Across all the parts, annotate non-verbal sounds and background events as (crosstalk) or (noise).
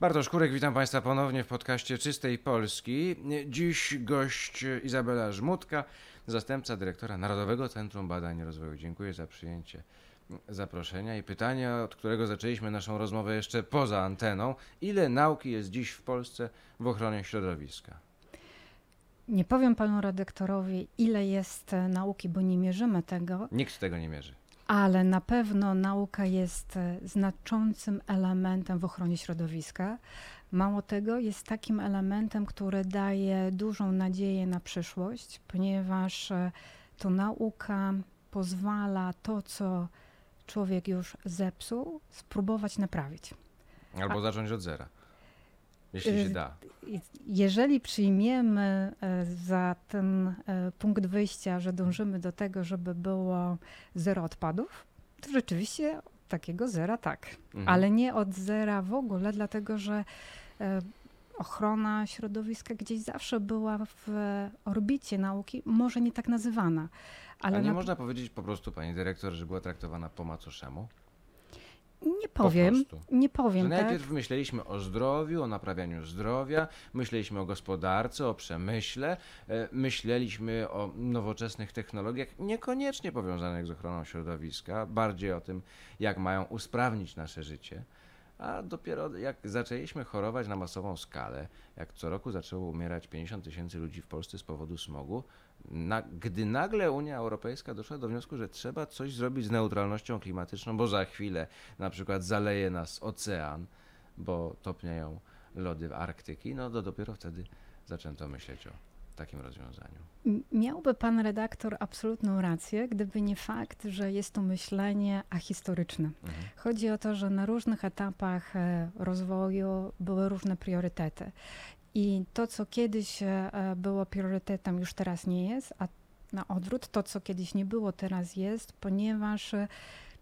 Bartosz Kurek, witam Państwa ponownie w podcaście Czystej Polski. Dziś gość Izabela Żmutka, zastępca dyrektora Narodowego Centrum Badań i Rozwoju. Dziękuję za przyjęcie zaproszenia i pytania, od którego zaczęliśmy naszą rozmowę jeszcze poza anteną. Ile nauki jest dziś w Polsce w ochronie środowiska? Nie powiem panu redaktorowi, ile jest e, nauki, bo nie mierzymy tego. Nikt tego nie mierzy. Ale na pewno nauka jest e, znaczącym elementem w ochronie środowiska. Mało tego, jest takim elementem, który daje dużą nadzieję na przyszłość, ponieważ e, to nauka pozwala to, co człowiek już zepsuł, spróbować naprawić. Albo A... zacząć od zera. Jeśli się da. Jeżeli przyjmiemy e, za ten e, punkt wyjścia, że dążymy do tego, żeby było zero odpadów, to rzeczywiście takiego zera tak. Mhm. Ale nie od zera w ogóle, dlatego że e, ochrona środowiska gdzieś zawsze była w orbicie nauki, może nie tak nazywana. Ale A nie na... można powiedzieć po prostu, pani dyrektor, że była traktowana po macoszemu? Nie powiem, nie powiem. Że najpierw tak? myśleliśmy o zdrowiu, o naprawianiu zdrowia, myśleliśmy o gospodarce, o przemyśle, e, myśleliśmy o nowoczesnych technologiach, niekoniecznie powiązanych z ochroną środowiska, bardziej o tym, jak mają usprawnić nasze życie. A dopiero jak zaczęliśmy chorować na masową skalę, jak co roku zaczęło umierać 50 tysięcy ludzi w Polsce z powodu smogu, na, gdy nagle Unia Europejska doszła do wniosku, że trzeba coś zrobić z neutralnością klimatyczną, bo za chwilę na przykład zaleje nas ocean, bo topnieją lody w Arktyki, no to dopiero wtedy zaczęto myśleć o takim rozwiązaniu. Miałby pan redaktor absolutną rację, gdyby nie fakt, że jest to myślenie ahistoryczne. Mhm. Chodzi o to, że na różnych etapach e, rozwoju były różne priorytety. I to, co kiedyś e, było priorytetem, już teraz nie jest, a na odwrót, to, co kiedyś nie było, teraz jest, ponieważ e,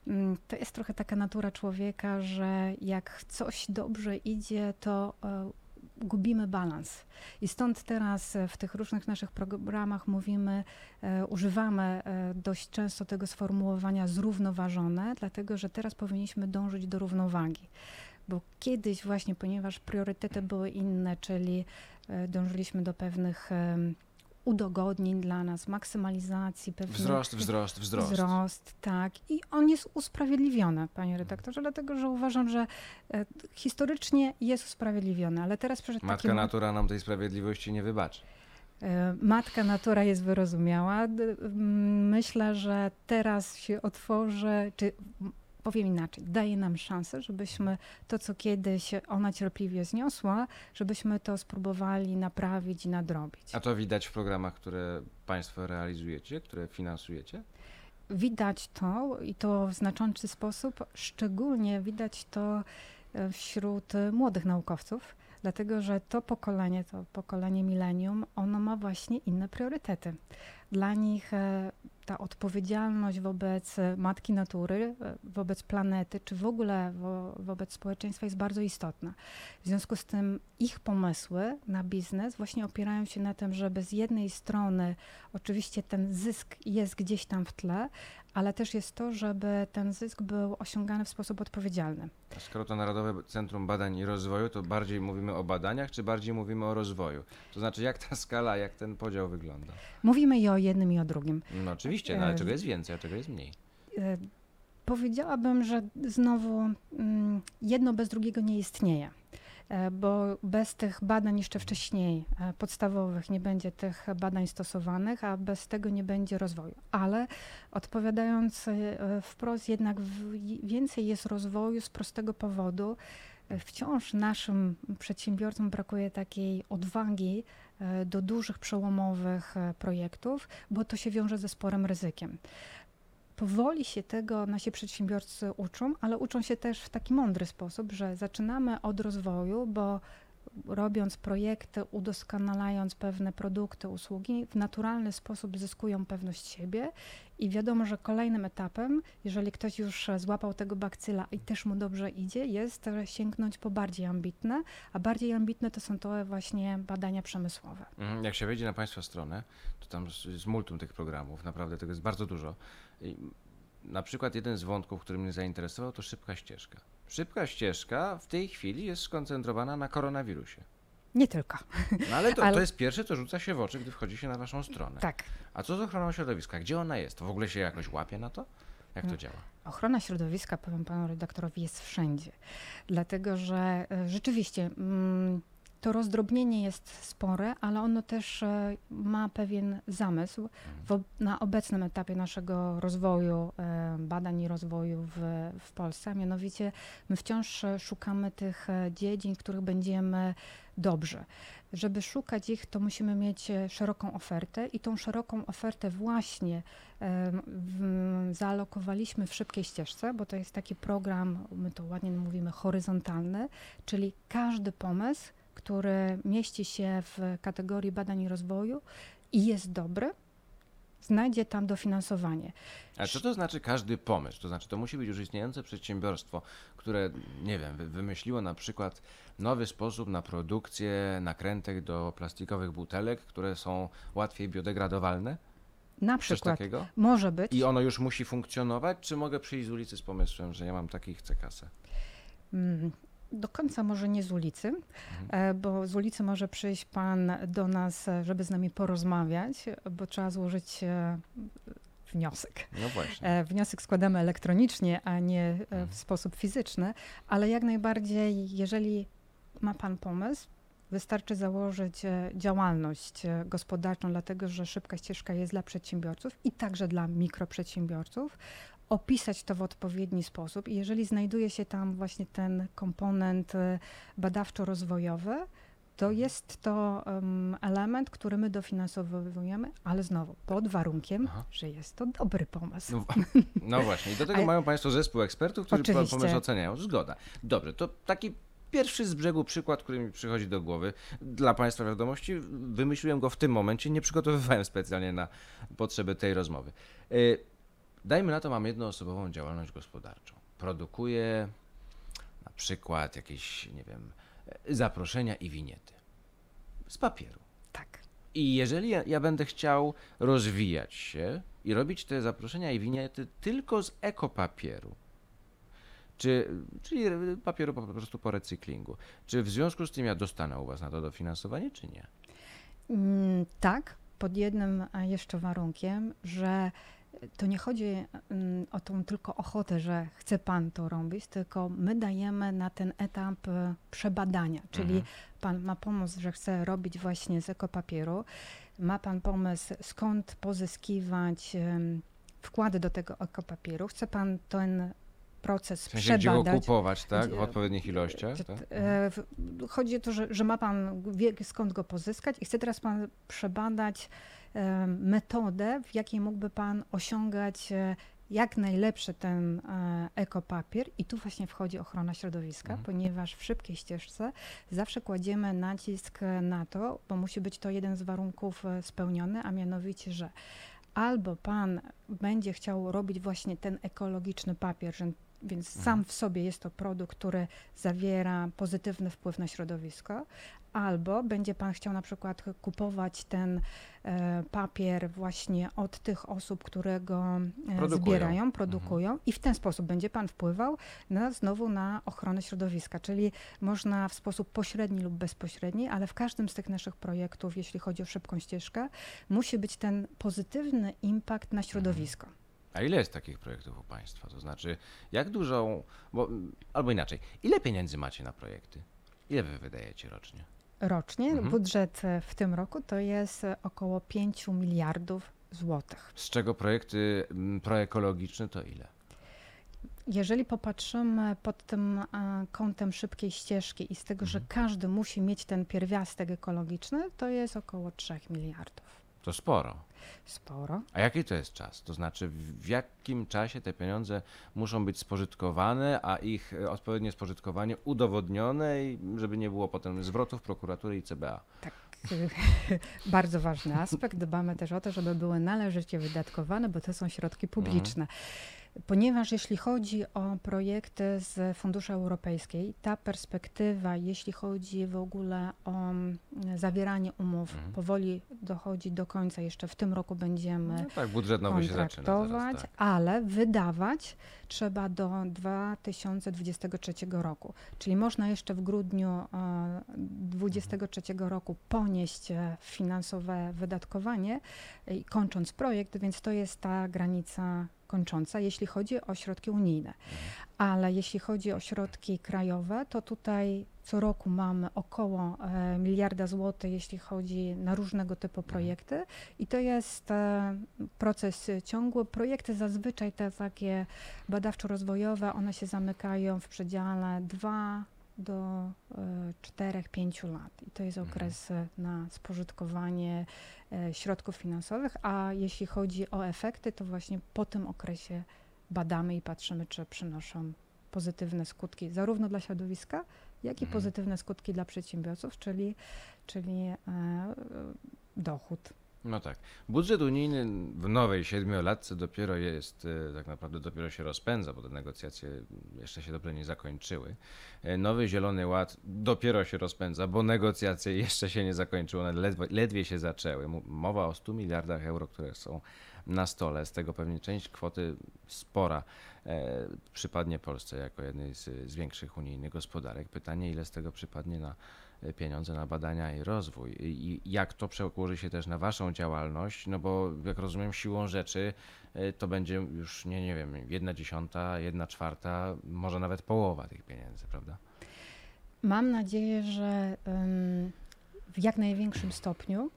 mm, to jest trochę taka natura człowieka, że jak coś dobrze idzie, to e, gubimy balans. I stąd teraz w tych różnych naszych programach mówimy, używamy dość często tego sformułowania zrównoważone, dlatego że teraz powinniśmy dążyć do równowagi bo kiedyś właśnie, ponieważ priorytety były inne, czyli e, dążyliśmy do pewnych udogodnień dla nas, maksymalizacji pewnych... Wzrost, wzrost, wzrost. Wzrost, tak. I on jest usprawiedliwiony, panie redaktorze, dlatego że uważam, że e, historycznie jest usprawiedliwiony, ale teraz przeszedł Matka natura nam tej sprawiedliwości nie wybaczy. E, matka natura jest wyrozumiała. Myślę, że teraz się otworzy, czy powiem inaczej, daje nam szansę, żebyśmy to, co kiedyś ona cierpliwie zniosła, żebyśmy to spróbowali naprawić i nadrobić. A to widać w programach, które Państwo realizujecie, które finansujecie? Widać to i to w znaczący sposób, szczególnie widać to e, wśród młodych naukowców, dlatego że to pokolenie, to pokolenie milenium, ono ma właśnie inne priorytety. Dla nich e, ta odpowiedzialność wobec matki natury, e, wobec planety, czy w ogóle wo, wobec społeczeństwa jest bardzo istotna. W związku z tym ich pomysły na biznes właśnie opierają się na tym, żeby z jednej strony oczywiście ten zysk jest gdzieś tam w tle, ale też jest to, żeby ten zysk był osiągany w sposób odpowiedzialny. A skoro to Narodowe Centrum Badań i Rozwoju, to bardziej mówimy o badaniach, czy bardziej mówimy o rozwoju? To znaczy, jak ta skala, jak ten podział wygląda? Mówimy i o jednym, i o drugim. No oczywiście, no, ale e, czego jest więcej, a czego jest mniej? E, powiedziałabym, że znowu mm, jedno bez drugiego nie istnieje. E, bo bez tych badań jeszcze wcześniej e, podstawowych nie będzie tych badań stosowanych, a bez tego nie będzie rozwoju. Ale odpowiadając e, wprost, jednak więcej jest rozwoju z prostego powodu. Wciąż naszym przedsiębiorcom brakuje takiej odwagi do dużych, przełomowych projektów, bo to się wiąże ze sporym ryzykiem powoli się tego nasi przedsiębiorcy uczą, ale uczą się też w taki mądry sposób, że zaczynamy od rozwoju, bo robiąc projekty, udoskonalając pewne produkty, usługi, w naturalny sposób zyskują pewność siebie i wiadomo, że kolejnym etapem, jeżeli ktoś już złapał tego bakcyla i też mu dobrze idzie, jest sięgnąć po bardziej ambitne, a bardziej ambitne to są to właśnie badania przemysłowe. Mhm, jak się wejdzie na Państwa stronę, to tam jest multum tych programów, naprawdę tego jest bardzo dużo. Na przykład jeden z wątków, który mnie zainteresował, to szybka ścieżka. Szybka ścieżka w tej chwili jest skoncentrowana na koronawirusie. Nie tylko. No ale to, (laughs) Ale- to jest pierwsze, co rzuca się w oczy, gdy wchodzi się na waszą stronę. Tak. A co z ochroną środowiska? Gdzie ona jest? W ogóle się jakoś łapie na to? Jak to No. działa? Ochrona środowiska, powiem panu redaktorowi, jest wszędzie. Dlatego, że e, rzeczywiście mm, to rozdrobnienie jest spore, ale ono też e, ma pewien zamysł w, ob- na obecnym etapie naszego rozwoju, e, badań i rozwoju w, w Polsce. A mianowicie my wciąż e, szukamy tych dziedzin, w których będziemy dobrzy. Żeby szukać ich, to musimy mieć szeroką ofertę i tą szeroką ofertę właśnie em, w, zaalokowaliśmy w szybkiej ścieżce, bo to jest taki program, my to ładnie mówimy, horyzontalny, czyli każdy pomysł, który mieści się w kategorii badań i rozwoju i jest dobry, znajdzie tam dofinansowanie. A co to znaczy każdy pomysł? To znaczy, to musi być już istniejące przedsiębiorstwo, które, nie wiem, wy- wymyśliło na przykład nowy sposób na produkcję nakrętek do plastikowych butelek, które są łatwiej biodegradowalne? Na przykład może być. I ono już musi funkcjonować, czy mogę przyjść z ulicy z pomysłem, że ja mam taki i chcę kasę? Do końca może nie z ulicy, Mhm. e, bo z ulicy może przyjść pan do nas, e, żeby z nami porozmawiać, bo trzeba złożyć e, wniosek. No właśnie. Wniosek składamy elektronicznie, a nie e, Mhm. w sposób fizyczny, ale jak najbardziej, jeżeli ma Pan pomysł, wystarczy założyć działalność gospodarczą, dlatego że szybka ścieżka jest dla przedsiębiorców i także dla mikroprzedsiębiorców, opisać to w odpowiedni sposób i jeżeli znajduje się tam właśnie ten komponent e, badawczo-rozwojowy, to Mhm. jest to em, element, który my dofinansowujemy, ale znowu pod warunkiem, Aha. że jest to dobry pomysł. No, (laughs) no właśnie, i do tego mają Państwo zespół ekspertów, którzy Oczywiście. pomysł oceniają. Zgoda. Dobrze, to taki pierwszy z brzegu przykład, który mi przychodzi do głowy. Dla Państwa wiadomości, wymyśliłem go w tym momencie, nie przygotowywałem specjalnie na potrzeby tej rozmowy. Y, Dajmy na to, mam jednoosobową działalność gospodarczą. Produkuję na przykład jakieś, nie wiem, e, zaproszenia i winiety z papieru. Tak. I jeżeli ja, ja będę chciał rozwijać się i robić te zaproszenia i winiety tylko z ekopapieru, czy, czyli papieru po prostu po recyklingu, czy w związku z tym ja dostanę u Was na to dofinansowanie, czy nie? Mm, tak, pod jednym e, jeszcze warunkiem, że to nie chodzi mm, o tą tylko ochotę, że chce pan to robić, tylko my dajemy na ten etap e, przebadania, czyli Mhm. pan ma pomysł, że chce robić właśnie z ekopapieru, ma pan pomysł, skąd pozyskiwać wkłady do tego ekopapieru, chce pan ten proces W sensie, gdzie go przebadać. kupować, tak? W odpowiednich ilościach? Tak? e, w- Chodzi o to, że, że ma pan wie skąd go pozyskać i chce teraz pan przebadać metodę, w jakiej mógłby pan osiągać e, jak najlepszy ten e, ekopapier i tu właśnie wchodzi ochrona środowiska, Mhm. ponieważ w szybkiej ścieżce zawsze kładziemy nacisk na to, bo musi być to jeden z warunków e, spełniony, a mianowicie, że albo pan będzie chciał robić właśnie ten ekologiczny papier, że, więc Mhm. sam w sobie jest to produkt, który zawiera pozytywny wpływ na środowisko, albo będzie pan chciał na przykład kupować ten e, papier właśnie od tych osób, które go e, Produkują. zbierają, produkują i w ten sposób będzie pan wpływał na, znowu na ochronę środowiska, czyli można w sposób pośredni lub bezpośredni, ale w każdym z tych naszych projektów, jeśli chodzi o szybką ścieżkę, musi być ten pozytywny impact na środowisko. A ile jest takich projektów u Państwa? To znaczy, jak dużą, bo, albo inaczej, ile pieniędzy macie na projekty? Ile Wy wydajecie rocznie? Rocznie Mhm. budżet e, w tym roku to jest e, około 5 miliardów złotych. Z czego projekty proekologiczne to ile? Jeżeli popatrzymy pod tym e, kątem szybkiej ścieżki i z tego, że Mhm. każdy musi mieć ten pierwiastek ekologiczny, to jest około 3 miliardów. To sporo. Sporo. A jaki to jest czas? To znaczy, w jakim czasie te pieniądze muszą być spożytkowane, a ich e, odpowiednie spożytkowanie udowodnione, i żeby nie było potem zwrotów prokuratury i CBA? Tak. (laughs) Bardzo ważny aspekt. Dbamy też o to, żeby były należycie wydatkowane, bo to są środki publiczne. Ponieważ jeśli chodzi o projekty z funduszy europejskiej, ta perspektywa, jeśli chodzi w ogóle o mm, zawieranie umów, Mhm. powoli dochodzi do końca. Jeszcze w tym roku będziemy No tak, budżet nowy się zaczyna zaraz, tak. ale wydawać trzeba do 2023 roku. Czyli można jeszcze w grudniu e, 2023 roku ponieść e, finansowe wydatkowanie i kończąc projekt, więc to jest ta granica kończąca, jeśli chodzi o środki unijne. Ale jeśli chodzi o środki krajowe, to tutaj co roku mamy około e, miliarda złotych, jeśli chodzi na różnego typu projekty. I to jest e, proces ciągły. Projekty zazwyczaj te takie badawczo-rozwojowe, one się zamykają w przedziale 2 do 4-5 lat. I to jest Mhm. okres e, na spożytkowanie e, środków finansowych, a jeśli chodzi o efekty, to właśnie po tym okresie badamy i patrzymy, czy przynoszą pozytywne skutki zarówno dla środowiska, jak i Mhm. pozytywne skutki dla przedsiębiorców, czyli, czyli e, dochód. No tak. Budżet unijny w nowej siedmiolatce dopiero jest, e, tak naprawdę dopiero się rozpędza, bo te negocjacje jeszcze się dobrze nie zakończyły. E, Nowy Zielony Ład dopiero się rozpędza, bo negocjacje (laughs) jeszcze się nie zakończyły, one ledwie, ledwie się zaczęły. Mowa o 100 miliardach euro, które są na stole, z tego pewnie część kwoty spora e, przypadnie Polsce jako jednej z, z większych unijnych gospodarek. Pytanie, ile z tego przypadnie na pieniądze na badania i rozwój. I jak to przełoży się też na waszą działalność, no bo jak rozumiem siłą rzeczy e, to będzie już, nie, nie wiem, jedna dziesiąta, jedna czwarta, może nawet połowa tych pieniędzy, prawda? Mam nadzieję, że w jak największym stopniu,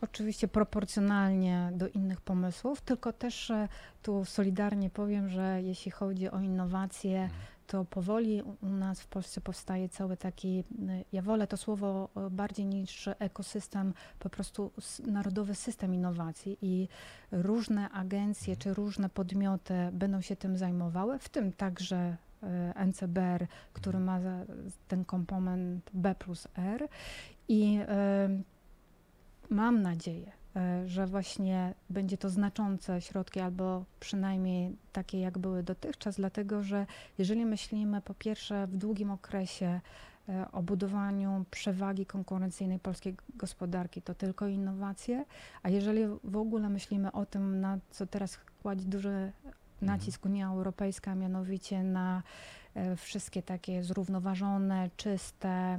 oczywiście proporcjonalnie do innych pomysłów, tylko też e, tu solidarnie powiem, że jeśli chodzi o innowacje, to powoli u- nas w Polsce powstaje cały taki, y, ja wolę to słowo e, bardziej niż ekosystem, po prostu narodowy system innowacji i różne agencje czy różne podmioty będą się tym zajmowały, w tym także e, NCBR, który ma ten komponent B plus R i e, mam nadzieję, e, że właśnie będzie to znaczące środki, albo przynajmniej takie, jak były dotychczas, dlatego że jeżeli myślimy po pierwsze w długim okresie e, o budowaniu przewagi konkurencyjnej polskiej gospodarki, to tylko innowacje, a jeżeli w ogóle myślimy o tym, na co teraz kładzie duży nacisk Unia Europejska, mianowicie na e, wszystkie takie zrównoważone, czyste,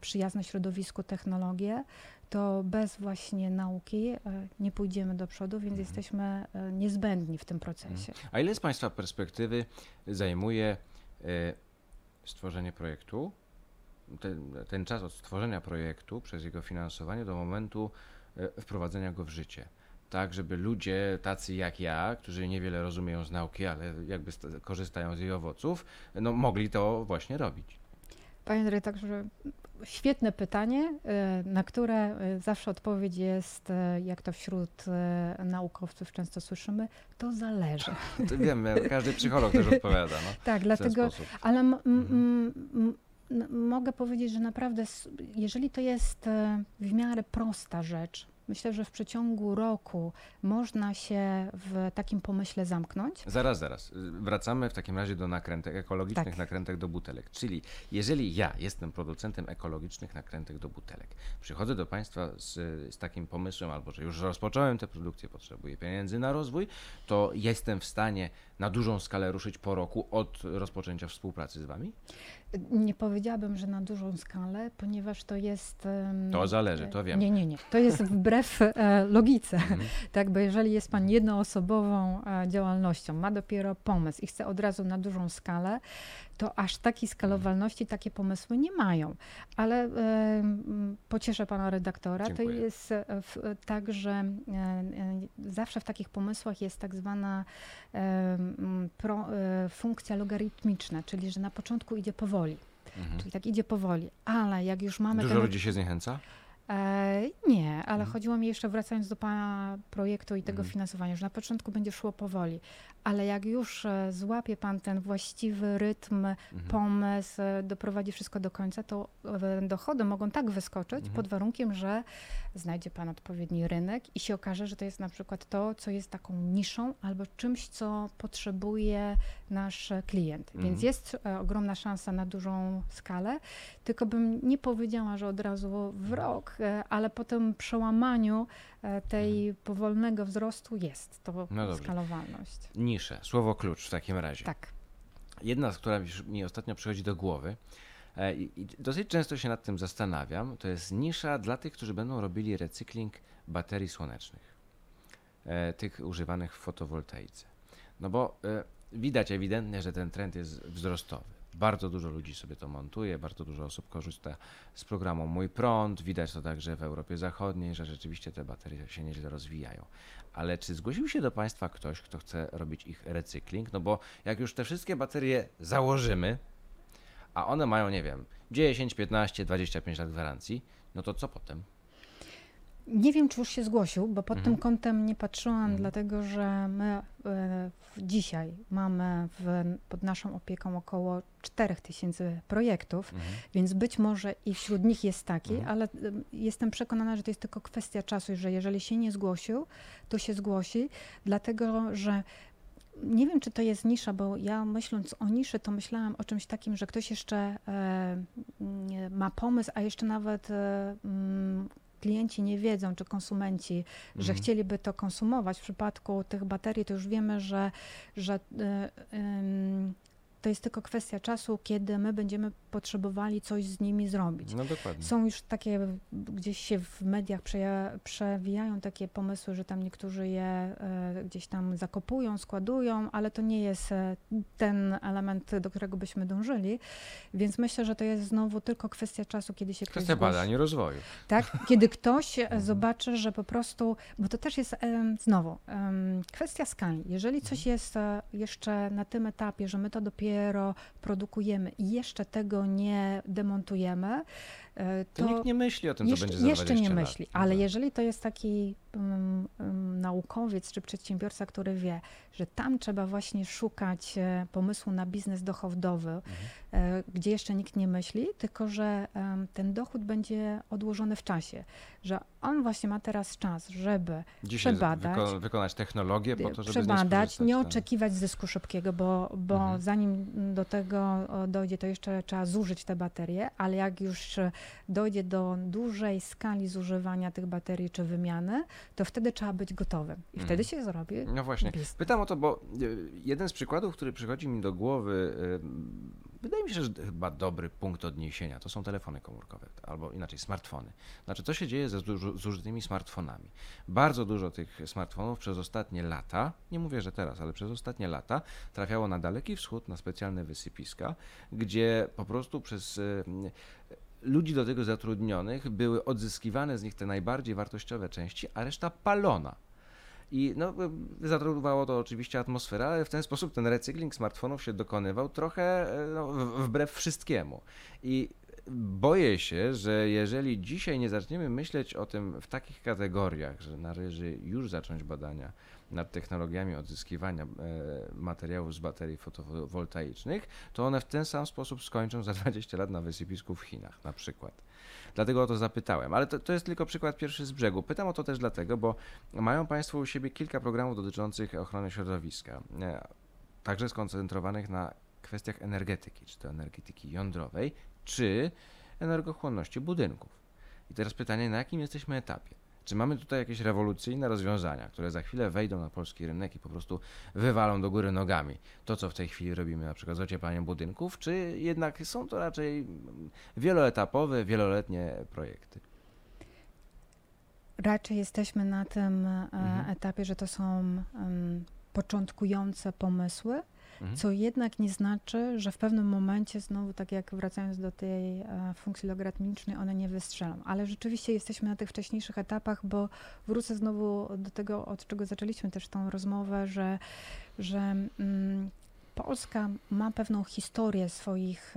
przyjazne środowisku technologie, to bez właśnie nauki e, nie pójdziemy do przodu, więc Mhm. jesteśmy e, niezbędni w tym procesie. A ile z państwa perspektywy zajmuje e, stworzenie projektu, ten, ten czas od stworzenia projektu przez jego finansowanie do momentu wprowadzenia go w życie? Tak, żeby ludzie tacy jak ja, którzy niewiele rozumieją z nauki, ale jakby sta- korzystają z jej owoców, no mogli to właśnie robić. Panie dyrektorze, świetne pytanie, e, na które e, zawsze odpowiedź jest, e, jak to wśród naukowców często słyszymy, to zależy. To wiem, każdy psycholog też odpowiada no, (laughs) Tak, dlatego. Ale m- m- Mhm. m- m- mogę powiedzieć, że naprawdę, jeżeli to jest w miarę prosta rzecz, myślę, że w przeciągu roku można się w takim pomyśle zamknąć. Zaraz, zaraz. Wracamy w takim razie do nakrętek, ekologicznych Tak. nakrętek do butelek. Czyli jeżeli ja jestem producentem ekologicznych nakrętek do butelek, przychodzę do Państwa z, z takim pomysłem, albo że już rozpocząłem tę produkcję, potrzebuję pieniędzy na rozwój, to jestem w stanie na dużą skalę ruszyć po roku od rozpoczęcia współpracy z Wami? Nie powiedziałabym, że na dużą skalę, ponieważ to jest. To zależy, to wiem. Nie, nie, nie. To jest wbrew e, logice. Mhm. Tak, bo jeżeli jest Pan jednoosobową e, działalnością, ma dopiero pomysł i chce od razu na dużą skalę, to aż takiej skalowalności takie pomysły nie mają. Ale pocieszę Pana redaktora, to Dziękuję. jest e, w, tak, że e, e, zawsze w takich pomysłach jest tak zwana pro, funkcja logarytmiczna, czyli że na początku idzie powoli. Mhm. Czyli tak idzie powoli, ale jak już mamy Dużo ten ludzi się zniechęca? E, nie, ale Mhm. chodziło mi jeszcze, wracając do Pana projektu i tego Mhm. finansowania, że na początku będzie szło powoli, ale jak już e, złapie Pan ten właściwy rytm, Mhm. pomysł, doprowadzi wszystko do końca, to e, dochody mogą tak wyskoczyć Mhm. pod warunkiem, że znajdzie Pan odpowiedni rynek i się okaże, że to jest na przykład to, co jest taką niszą albo czymś, co potrzebuje nasz klient. Mhm. Więc jest e, ogromna szansa na dużą skalę, tylko bym nie powiedziała, że od razu w rok, e, ale po tym przełamaniu e, tej powolnego wzrostu jest to No skalowalność. Nisze, słowo klucz w takim razie. Tak. Jedna, z która mi- ostatnio przychodzi do głowy e, i, dosyć często się nad tym zastanawiam, to jest nisza dla tych, którzy będą robili recykling baterii słonecznych, e, tych używanych w fotowoltaice. No bo e, widać ewidentnie, że ten trend jest wzrostowy. Bardzo dużo ludzi sobie to montuje, bardzo dużo osób korzysta z programu Mój Prąd. Widać to także w Europie Zachodniej, że rzeczywiście te baterie się nieźle rozwijają. Ale czy zgłosił się do Państwa ktoś, kto chce robić ich recykling? No bo jak już te wszystkie baterie założymy, a one mają, nie wiem, 10, 15, 25 lat gwarancji, no to co potem? Nie wiem, czy już się zgłosił, bo pod Mhm. tym kątem nie patrzyłam, Mhm. dlatego że my e, dzisiaj mamy w, pod naszą opieką około 4000 projektów, więc być może i wśród nich jest taki, Mhm. ale em, jestem przekonana, że to jest tylko kwestia czasu, że jeżeli się nie zgłosił, to się zgłosi, dlatego że nie wiem, czy to jest nisza, bo ja myśląc o niszy, to myślałam o czymś takim, że ktoś jeszcze e, ma pomysł, a jeszcze nawet e, klienci nie wiedzą, czy konsumenci, że Mhm. chcieliby to konsumować. W przypadku tych baterii to już wiemy, że, że e, em, to jest tylko kwestia czasu, kiedy my będziemy potrzebowali coś z nimi zrobić. No dokładnie. Są już takie, gdzieś się w mediach przeja- przewijają takie pomysły, że tam niektórzy je e, gdzieś tam zakopują, składują, ale to nie jest e, ten element, do którego byśmy dążyli. Więc myślę, że to jest znowu tylko kwestia czasu, kiedy się ktoś Kwestia badań i rozwoju. Tak, kiedy ktoś (laughs) e, zobaczy, że po prostu, bo to też jest znowu kwestia skali. Jeżeli coś Mhm. jest jeszcze na tym etapie, że my to dopiero produkujemy i jeszcze tego nie demontujemy, e, To, to nikt nie myśli o tym, co jeszcze, będzie za jeszcze 20 nie myśli, ale tak. jeżeli to jest taki naukowiec czy przedsiębiorca, który wie, że tam trzeba właśnie szukać e, pomysłu na biznes dochodowy, Mhm. e, gdzie jeszcze nikt nie myśli, tylko że ten dochód będzie odłożony w czasie, że on właśnie ma teraz czas, żeby Dzisiaj przebadać, wyko- wykonać technologię po to, żeby przebadać, nie tak. oczekiwać zysku szybkiego, bo, bo Mhm. zanim do tego dojdzie, to jeszcze trzeba zużyć te baterie, ale jak już e, dojdzie do dużej skali zużywania tych baterii czy wymiany, to wtedy trzeba być gotowym i Mhm. wtedy się zrobi No właśnie. biznes. Pytam o to, bo y, jeden z przykładów, który przychodzi mi do głowy, y, wydaje mi się, że chyba dobry punkt odniesienia, to są telefony komórkowe, albo inaczej smartfony. Znaczy, co się dzieje ze zuży- zużytymi smartfonami? Bardzo dużo tych smartfonów przez ostatnie lata, nie mówię, że teraz, ale przez ostatnie lata trafiało na Daleki Wschód, na specjalne wysypiska, gdzie po prostu przez y, ludzi do tego zatrudnionych były odzyskiwane z nich te najbardziej wartościowe części, a reszta palona. I no, zatruwało to oczywiście atmosferę, ale w ten sposób ten recykling smartfonów się dokonywał trochę e, no, wbrew wszystkiemu. I boję się, że jeżeli dzisiaj nie zaczniemy myśleć o tym w takich kategoriach, że należy już zacząć badania nad technologiami odzyskiwania e, materiałów z baterii fotowoltaicznych, to one w ten sam sposób skończą za 20 lat na wysypisku w Chinach na przykład. Dlatego o to zapytałem, ale to, to jest tylko przykład pierwszy z brzegu. Pytam o to też dlatego, bo mają Państwo u siebie kilka programów dotyczących ochrony środowiska, e, także skoncentrowanych na kwestiach energetyki, czy to energetyki jądrowej, czy energochłonności budynków. I teraz pytanie, na jakim jesteśmy etapie? Czy mamy tutaj jakieś rewolucyjne rozwiązania, które za chwilę wejdą na polski rynek i po prostu wywalą do góry nogami to, co w tej chwili robimy, na przykład z ocieplaniem budynków, czy jednak są to raczej wieloetapowe, wieloletnie projekty? Raczej jesteśmy na tym e, Mhm. etapie, że to są em, początkujące pomysły, Mhm. co jednak nie znaczy, że w pewnym momencie znowu, tak jak wracając do tej e, funkcji logarytmicznej, one nie wystrzelą. Ale rzeczywiście jesteśmy na tych wcześniejszych etapach, bo wrócę znowu do tego, od czego zaczęliśmy też tą rozmowę, że, że mm, Polska ma pewną historię swoich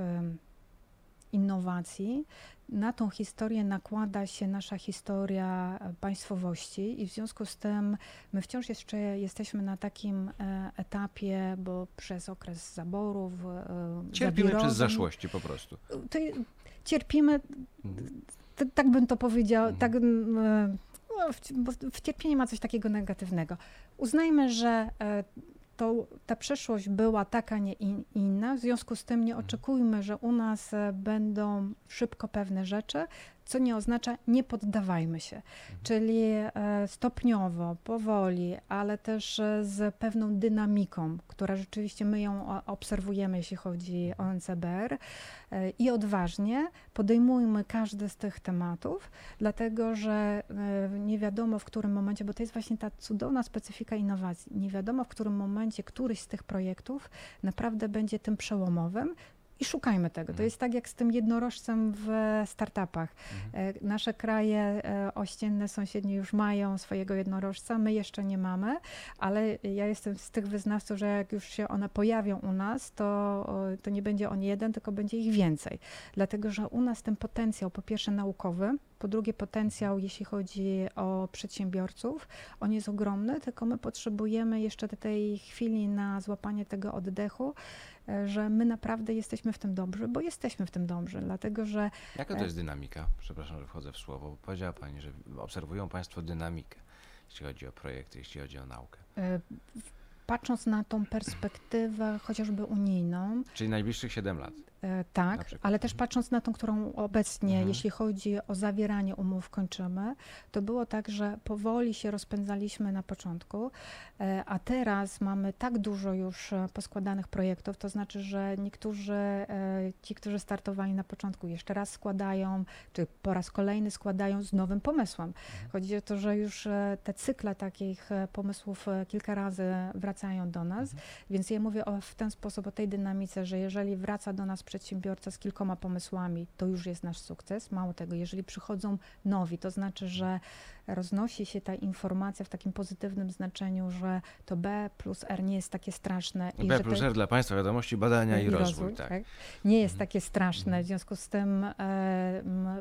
innowacji. Na tą historię nakłada się nasza historia e, państwowości i w związku z tym my wciąż jeszcze jesteśmy na takim e, etapie, bo przez okres zaborów, e, Cierpimy przez zaszłości po prostu. cierpimy, tak bym to powiedział, Mhm. tak, no, w, w cierpieniu ma coś takiego negatywnego. Uznajmy, że to, ta przeszłość była taka, nie in, inna, w związku z tym nie Mhm. oczekujmy, że u nas e, będą szybko pewne rzeczy, co nie oznacza nie poddawajmy się. Czyli e, stopniowo, powoli, ale też e, z pewną dynamiką, która rzeczywiście my ją obserwujemy, jeśli chodzi o NCBR e, i odważnie podejmujmy każdy z tych tematów, dlatego że nie wiadomo w którym momencie, bo to jest właśnie ta cudowna specyfika innowacji, nie wiadomo w którym momencie któryś z tych projektów naprawdę będzie tym przełomowym. I szukajmy tego. To Mhm. jest tak jak z tym jednorożcem w startupach. Mhm. E, Nasze kraje e, ościenne, sąsiednie już mają swojego jednorożca, my jeszcze nie mamy, ale ja jestem z tych wyznawców, że jak już się one pojawią u nas, to, to nie będzie on jeden, tylko będzie ich więcej. Dlatego, że u nas ten potencjał, po pierwsze naukowy, po drugie potencjał, jeśli chodzi o przedsiębiorców, on jest ogromny, tylko my potrzebujemy jeszcze tej chwili na złapanie tego oddechu, że my naprawdę jesteśmy w tym dobrzy, bo jesteśmy w tym dobrzy, dlatego że Jaka E. to jest dynamika? Przepraszam, że wchodzę w słowo. Powiedziała Pani, że obserwują Państwo dynamikę, jeśli chodzi o projekty, jeśli chodzi o naukę. E, Patrząc na tą perspektywę chociażby unijną, Czyli najbliższych 7 lat. E, tak, ale też Mhm. patrząc na tą, którą obecnie, Mhm. jeśli chodzi o zawieranie umów, kończymy, to było tak, że powoli się rozpędzaliśmy na początku, e, a teraz mamy tak dużo już e, poskładanych projektów, to znaczy, że niektórzy, ci, którzy startowali na początku, jeszcze raz składają, czy po raz kolejny składają z nowym pomysłem. Chodzi o to, że już te cykle takich pomysłów kilka razy wracają do nas, Mhm. więc ja mówię o, w ten sposób o tej dynamice, że jeżeli wraca do nas przedsiębiorca z kilkoma pomysłami, to już jest nasz sukces. Mało tego, jeżeli przychodzą nowi, to znaczy, że roznosi się ta informacja w takim pozytywnym znaczeniu, że to B plus R nie jest takie straszne. i B plus R dla Państwa wiadomości, badania i, rozwój. tak. nie jest Mhm. takie straszne, Mhm. w związku z tym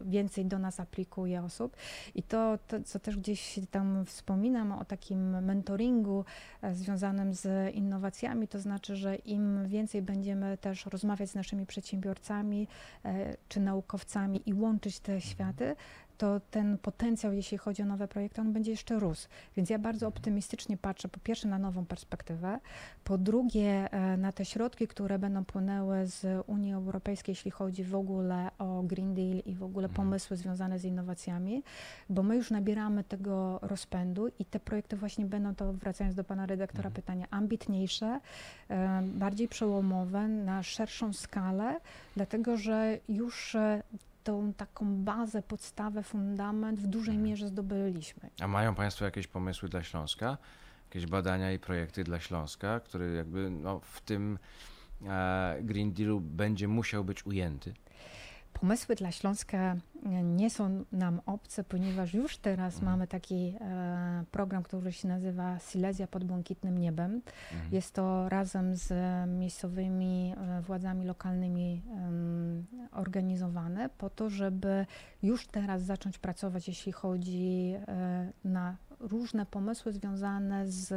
więcej do nas aplikuje osób. I to, to, co też gdzieś tam wspominam o takim mentoringu e, związanym z innowacjami, to znaczy, że im więcej będziemy też rozmawiać z naszymi przedsiębiorcami e, czy naukowcami i łączyć te światy, to ten potencjał, jeśli chodzi o nowe projekty, on będzie jeszcze rósł. Więc ja bardzo optymistycznie patrzę po pierwsze na nową perspektywę, po drugie e, na te środki, które będą płynęły z Unii Europejskiej, jeśli chodzi w ogóle o Green Deal i w ogóle Mhm. pomysły związane z innowacjami, bo my już nabieramy tego rozpędu i te projekty właśnie będą, to wracając do pana redaktora Mhm. pytania, ambitniejsze, e, bardziej przełomowe, na szerszą skalę, dlatego że już e, tą taką bazę, podstawę, fundament w dużej Mhm. mierze zdobyliśmy. A mają Państwo jakieś pomysły dla Śląska? Jakieś badania i projekty dla Śląska, który jakby no, w tym e, Green Dealu będzie musiał być ujęty? Pomysły dla Śląska e, nie są nam obce, ponieważ już teraz Mhm. mamy taki e, program, który się nazywa Silesia pod błękitnym niebem. Mhm. Jest to razem z miejscowymi e, władzami lokalnymi em, organizowane po to, żeby już teraz zacząć pracować, jeśli chodzi e, na różne pomysły związane z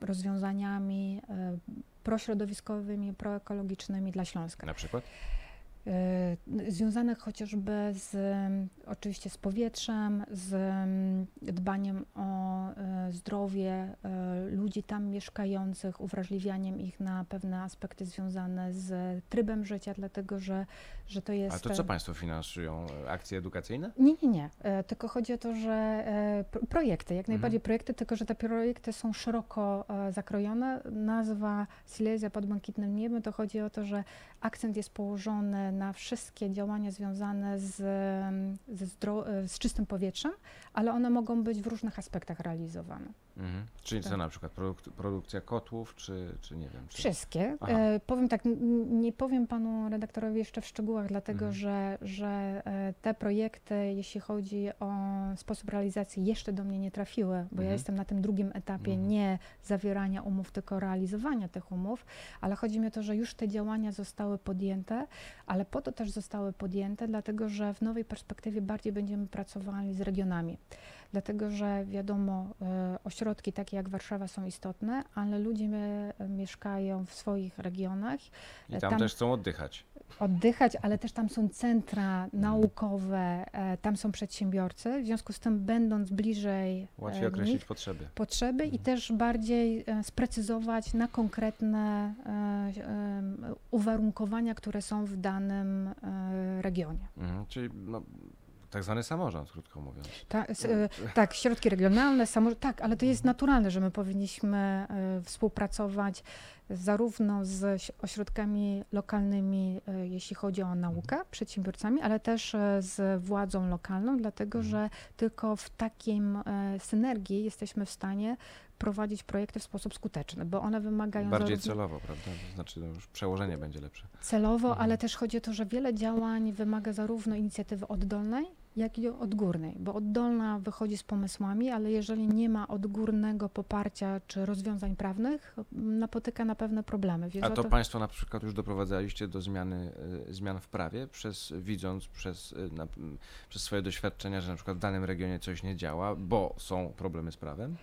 rozwiązaniami e, prośrodowiskowymi, proekologicznymi dla Śląska. Na przykład? E, związanych chociażby z oczywiście z powietrzem, z em, dbaniem o e, zdrowie e, ludzi tam mieszkających, uwrażliwianiem ich na pewne aspekty związane z trybem życia, dlatego że, że to jest. A to co Państwo finansują? Akcje edukacyjne? Nie, nie, nie. Tylko chodzi o to, że pro- projekty, jak Mhm. najbardziej projekty, tylko że te projekty są szeroko zakrojone. Nazwa Silesia pod błękitnym niebem to chodzi o to, że akcent jest położony na wszystkie działania związane z, zdro- e, z czystym powietrzem, ale one mogą być w różnych aspektach realizowane. Mhm. Czyli co Tak. na przykład? Produk- produkcja kotłów, czy, czy nie wiem? Czy... Wszystkie. E, powiem tak, nie powiem panu redaktorowi jeszcze w szczegółach, dlatego Mhm. że, że e, te projekty, jeśli chodzi o sposób realizacji, jeszcze do mnie nie trafiły, bo Mhm. ja jestem na tym drugim etapie Mhm. nie zawierania umów, tylko realizowania tych umów, ale chodzi mi o to, że już te działania zostały podjęte, ale po to też zostały podjęte, dlatego że w nowej perspektywie bardziej będziemy pracowali z regionami. Dlatego, że wiadomo, e, ośrodki takie jak Warszawa są istotne, ale ludzie e, mieszkają w swoich regionach, I tam, tam- też chcą oddychać. oddychać, ale też tam są centra naukowe, e, tam są przedsiębiorcy, w związku z tym będąc bliżej Łatwiej określić nich, potrzeby. potrzeby i Mhm. też bardziej sprecyzować na konkretne uwarunkowania, które są w danym regionie. Mhm. Czyli no, tak zwany samorząd, krótko mówiąc. Ta, e, tak, środki regionalne, samo, tak, ale to jest naturalne, że my powinniśmy e, współpracować zarówno z oś- ośrodkami lokalnymi, e, jeśli chodzi o naukę, przedsiębiorcami, ale też z władzą lokalną, dlatego Mhm. że tylko w takim synergii jesteśmy w stanie prowadzić projekty w sposób skuteczny, bo one wymagają Bardziej zarówno celowo, prawda? To znaczy no, już przełożenie będzie lepsze. celowo, Mhm. ale też chodzi o to, że wiele działań wymaga zarówno inicjatywy oddolnej, jak i odgórnej, bo oddolna wychodzi z pomysłami, ale jeżeli nie ma odgórnego poparcia czy rozwiązań prawnych, napotyka na pewne problemy. A o to Państwo na przykład już doprowadzaliście do zmiany, y, zmian w prawie, przez, widząc przez, y, na, przez swoje doświadczenia, że na przykład w danym regionie coś nie działa, bo są problemy z prawem?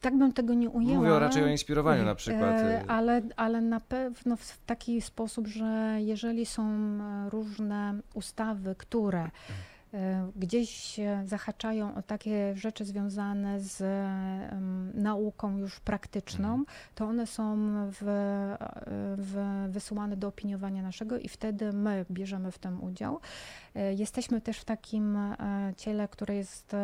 Tak bym tego nie ujęła. Mówię raczej o inspirowaniu na przykład. E, Ale, ale na pewno w taki sposób, że jeżeli są e, różne ustawy, które e, gdzieś e, zahaczają o takie rzeczy związane z nauką już praktyczną, Mhm. to one są w, e, w, wysyłane do opiniowania naszego i wtedy my bierzemy w tym udział. E, Jesteśmy też w takim ciele, które jest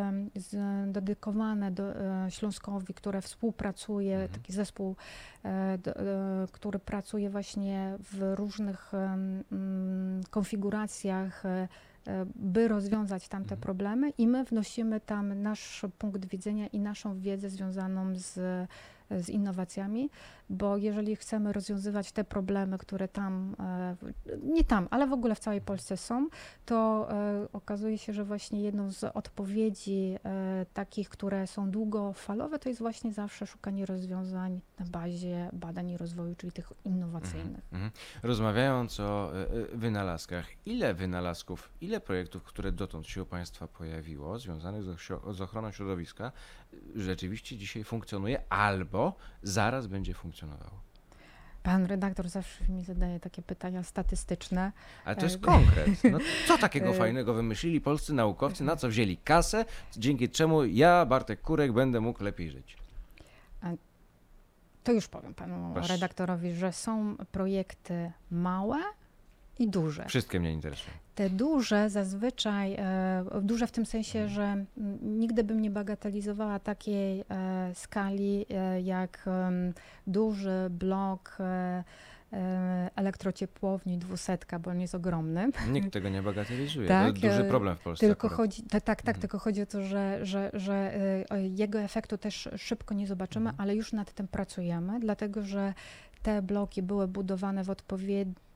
dedykowane do Śląskowi, które współpracuje, Mhm. taki zespół, który pracuje właśnie w różnych konfiguracjach, by rozwiązać tamte Mhm. problemy i my wnosimy tam nasz punkt widzenia i naszą wiedzę związaną z, z innowacjami, bo jeżeli chcemy rozwiązywać te problemy, które tam, e, nie tam, ale w ogóle w całej Polsce są, to e, okazuje się, że właśnie jedną z odpowiedzi e, takich, które są długofalowe, to jest właśnie zawsze szukanie rozwiązań na bazie badań i rozwoju, czyli tych innowacyjnych. Mhm. Rozmawiając o wynalazkach, ile wynalazków, ile projektów, które dotąd się u Państwa pojawiło, związanych z, ochroną środowiska, rzeczywiście dzisiaj funkcjonuje albo zaraz będzie funkcjonowało? Pan redaktor zawsze mi zadaje takie pytania statystyczne. Ale to jest E, konkret. No, (laughs) co takiego e, fajnego wymyślili polscy naukowcy, na co wzięli kasę, dzięki czemu ja, Bartek Kurek, będę mógł lepiej żyć? To już powiem panu Proszę. redaktorowi, że są projekty małe i duże. Wszystkie mnie interesują. Te duże zazwyczaj, e, duże w tym sensie, Mhm. że nigdy bym nie bagatelizowała takiej e, skali e, jak duży blok elektrociepłowni dwusetka, bo on jest ogromny. Nikt tego nie bagatelizuje. Tak, to duży problem w Polsce. Tylko akurat. chodzi, tak, tak, tak Mhm. tylko chodzi o to, że, że, że jego efektu też szybko nie zobaczymy, Mhm. ale już nad tym pracujemy, dlatego że te bloki były budowane w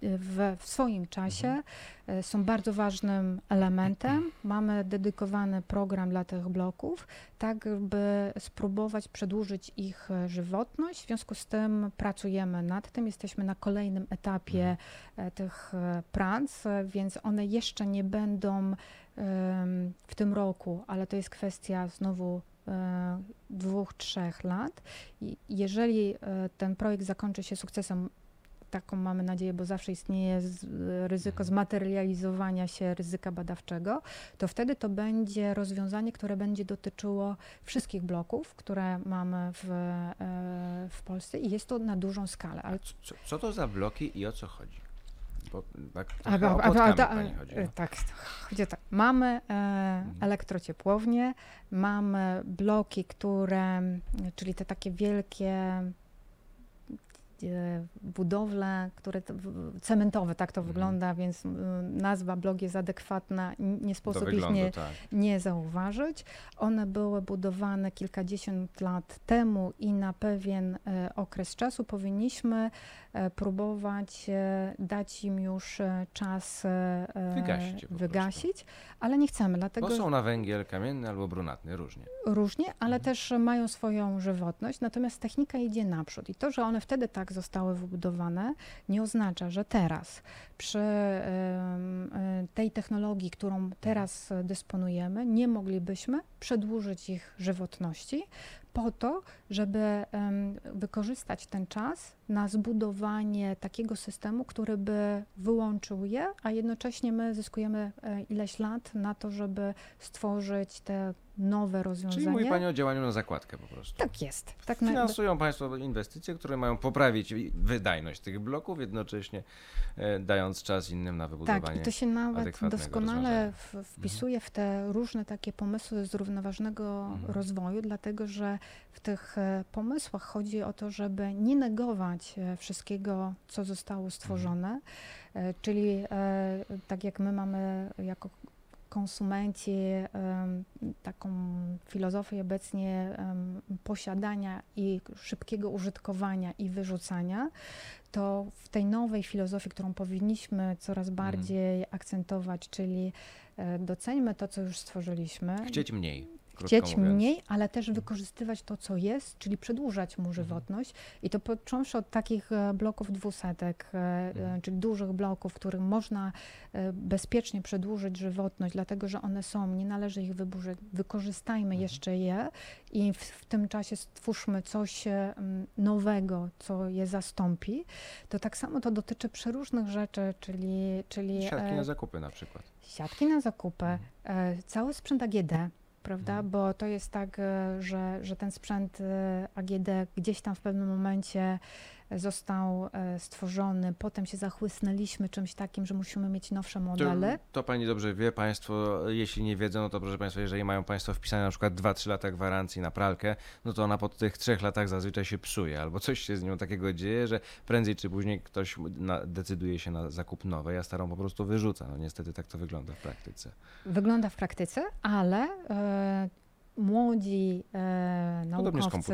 w, w swoim czasie, Mhm. y, są bardzo ważnym elementem. Mamy dedykowany program dla tych bloków, tak by spróbować przedłużyć ich e, żywotność. W związku z tym pracujemy nad tym, jesteśmy na kolejnym etapie e, tych e, prac, e, więc one jeszcze nie będą w tym roku, ale to jest kwestia znowu e, dwóch, trzech lat. I jeżeli e, ten projekt zakończy się sukcesem, taką mamy nadzieję, bo zawsze istnieje ryzyko Mhm. zmaterializowania się ryzyka badawczego, to wtedy to będzie rozwiązanie, które będzie dotyczyło wszystkich bloków, które mamy w, e, w Polsce i jest to na dużą skalę. Ale co- co to za bloki i o co chodzi? Bo tak A, a, a, a, pani chodzi. e, No. Tak, chodzi o tak. Mamy e, elektrociepłownie, mamy bloki, które, czyli te takie wielkie, e, budowle, które cementowe, tak to Mhm. wygląda, więc nazwa blog jest adekwatna, nie sposób ich wyglądu, nie, tak. nie zauważyć. One były budowane kilkadziesiąt lat temu i na pewien e, okres czasu powinniśmy e, próbować e, dać im już e, czas e, e, Wygasić ale nie chcemy, dlatego Bo są na węgiel kamienny albo brunatny, różnie. różnie, ale Mhm. też mają swoją żywotność, natomiast technika idzie naprzód i to, że one wtedy tak zostały wybudowane, nie oznacza, że teraz. Przy e, tej technologii, którą teraz dysponujemy, nie moglibyśmy przedłużyć ich żywotności po to, żeby wykorzystać ten czas na zbudowanie takiego systemu, który by wyłączył je, a jednocześnie my zyskujemy e, ileś lat na to, żeby stworzyć te nowe Czyli rozwiązania. mówi Pani o działaniu na zakładkę po prostu. Tak jest. Tak na, Finansują Państwo inwestycje, które mają poprawić wydajność tych bloków, jednocześnie e, dając czas innym na wybudowanie. tak, i to się nawet doskonale w, wpisuje w te różne takie pomysły zrównoważonego Mhm. rozwoju, dlatego że w tych e, pomysłach chodzi o to, żeby nie negować e, wszystkiego, co zostało stworzone, e, czyli tak jak my mamy jako konsumenci taką filozofię obecnie posiadania i szybkiego użytkowania i wyrzucania, to w tej nowej filozofii, którą powinniśmy coraz bardziej akcentować, czyli e, doceńmy to, co już stworzyliśmy, Chcieć mniej. Chcieć mówiąc. Mhm. mniej, ale też wykorzystywać to, co jest, czyli przedłużać mu żywotność. I to począwszy od takich e, bloków dwusetek, e, e, Mhm. czyli dużych bloków, których można bezpiecznie przedłużyć żywotność, dlatego że one są, nie należy ich wyburzyć. Wykorzystajmy Mhm. jeszcze je i w, w tym czasie stwórzmy coś nowego, co je zastąpi. To tak samo to dotyczy przeróżnych rzeczy, czyli, czyli Siatki na zakupy na przykład. siatki na zakupy, Mhm. cały sprzęt AGD, prawda? Mhm. Bo to jest tak, e, że, że ten sprzęt e, AGD gdzieś tam w pewnym momencie został e, stworzony, potem się zachłysnęliśmy czymś takim, że musimy mieć nowsze To, modele. to pani dobrze wie, państwo, jeśli nie wiedzą, no to proszę państwa, jeżeli mają państwo wpisane na przykład 2-3 lata gwarancji na pralkę, no to ona po tych 3 latach zazwyczaj się psuje, albo coś się z nią takiego dzieje, że prędzej czy później ktoś na, decyduje się na zakup nowej, a starą po prostu wyrzuca. No niestety tak to wygląda w praktyce. Wygląda w praktyce, ale e, młodzi e, z naukowcy,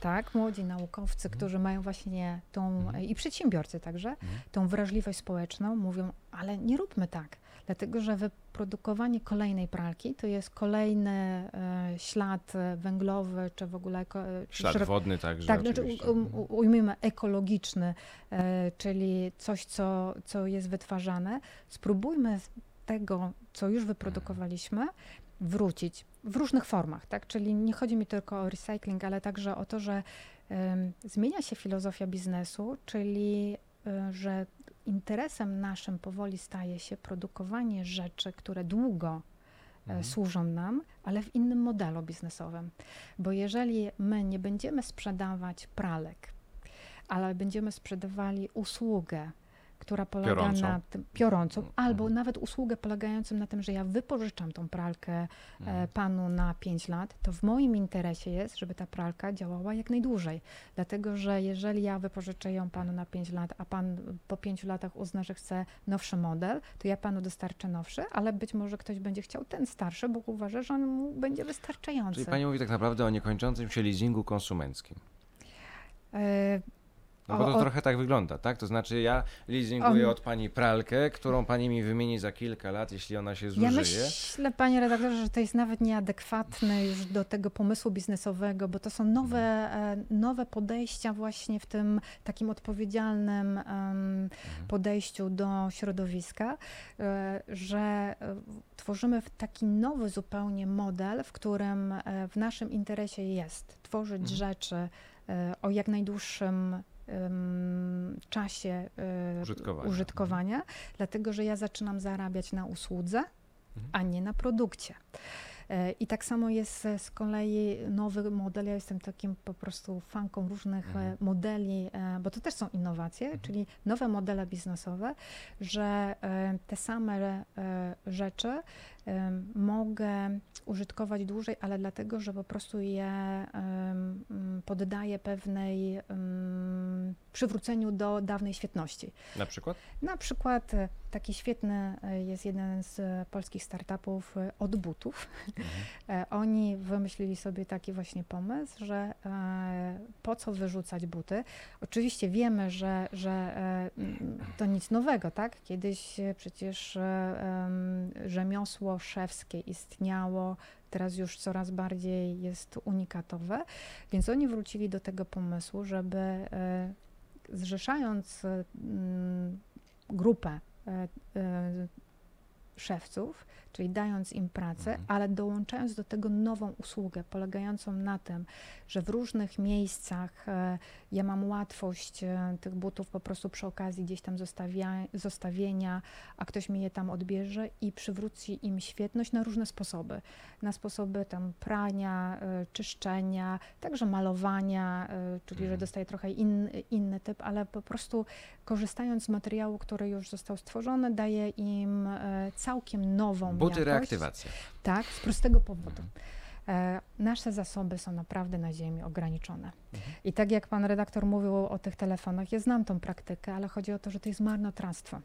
tak, młodzi naukowcy, Mhm. którzy mają właśnie tą, Mhm. i przedsiębiorcy także, Mhm. tą wrażliwość społeczną, mówią, ale nie róbmy tak, dlatego że wyprodukowanie kolejnej pralki to jest kolejny e, ślad węglowy, czy w ogóle eko, e, czy Ślad szeroko- wodny także tak, znaczy, um, u- ujmijmy ekologiczny, e, czyli coś, co, co jest wytwarzane. Spróbujmy tego, co już wyprodukowaliśmy, wrócić w różnych formach, tak? Czyli nie chodzi mi tylko o recycling, ale także o to, że zmienia się filozofia biznesu, czyli e, że interesem naszym powoli staje się produkowanie rzeczy, które długo e, Mhm. służą nam, ale w innym modelu biznesowym. Bo jeżeli my nie będziemy sprzedawać pralek, ale będziemy sprzedawali usługę, która polega Piorącą. na tym piorącą, Mhm. albo nawet usługę polegającą na tym, że ja wypożyczam tą pralkę e, Mhm. panu na 5 lat, to w moim interesie jest, żeby ta pralka działała jak najdłużej. Dlatego, że jeżeli ja wypożyczę ją panu na 5 lat, a pan po 5 latach uzna, że chce nowszy model, to ja panu dostarczę nowszy, ale być może ktoś będzie chciał ten starszy, bo uważa, że on mu będzie wystarczający. Czyli pani mówi tak naprawdę o niekończącym się leasingu konsumenckim. No bo O- to o- trochę tak wygląda, tak? To znaczy ja leasinguję On- od pani pralkę, którą pani mi wymieni za kilka lat, jeśli ona się Ja zużyje. myślę, panie redaktorze, że to jest nawet nieadekwatne już do tego pomysłu biznesowego, bo to są nowe, e, nowe podejścia właśnie w tym takim odpowiedzialnym Mhm. podejściu do środowiska, e, że e, tworzymy taki nowy zupełnie model, w którym w naszym interesie jest tworzyć Mhm. rzeczy o jak najdłuższym czasie e, Użytkowania. użytkowania, dlatego że ja zaczynam zarabiać na usłudze, Mhm. a nie na produkcie. E, I tak samo jest e, z kolei nowy model. Ja jestem takim po prostu fanką różnych Mhm. modeli, bo to też są innowacje, Mhm. czyli nowe modele biznesowe, że te same rzeczy mogę użytkować dłużej, ale dlatego, że po prostu je poddaję pewnej przywróceniu do dawnej świetności. Na przykład? Na przykład e, taki świetny e, jest jeden z polskich startupów e, od butów. Mhm. (laughs) Oni wymyślili sobie taki właśnie pomysł, że po co wyrzucać buty. Oczywiście wiemy, że, że to nic nowego, tak? Kiedyś przecież e, szewskie istniało, teraz już coraz bardziej jest unikatowe, więc oni wrócili do tego pomysłu, żeby e, zrzeszając e, grupę e, szewców, czyli dając im pracę, Mhm. ale dołączając do tego nową usługę, polegającą na tym, że w różnych miejscach e, ja mam łatwość e, tych butów po prostu przy okazji gdzieś tam zostawia, zostawienia, a ktoś mi je tam odbierze i przywróci im świetność na różne sposoby. Na sposoby tam prania, e, czyszczenia, także malowania, czyli że Mhm. dostaje trochę in, inny typ, ale po prostu korzystając z materiału, który już został stworzony, daje im całkiem nową Buty jakość. reaktywacja. Tak, z prostego powodu. Mhm. E, nasze zasoby są naprawdę na ziemi ograniczone. Mhm. I tak jak pan redaktor mówił o tych telefonach, ja znam tą praktykę, ale chodzi o to, że to jest marnotrawstwo.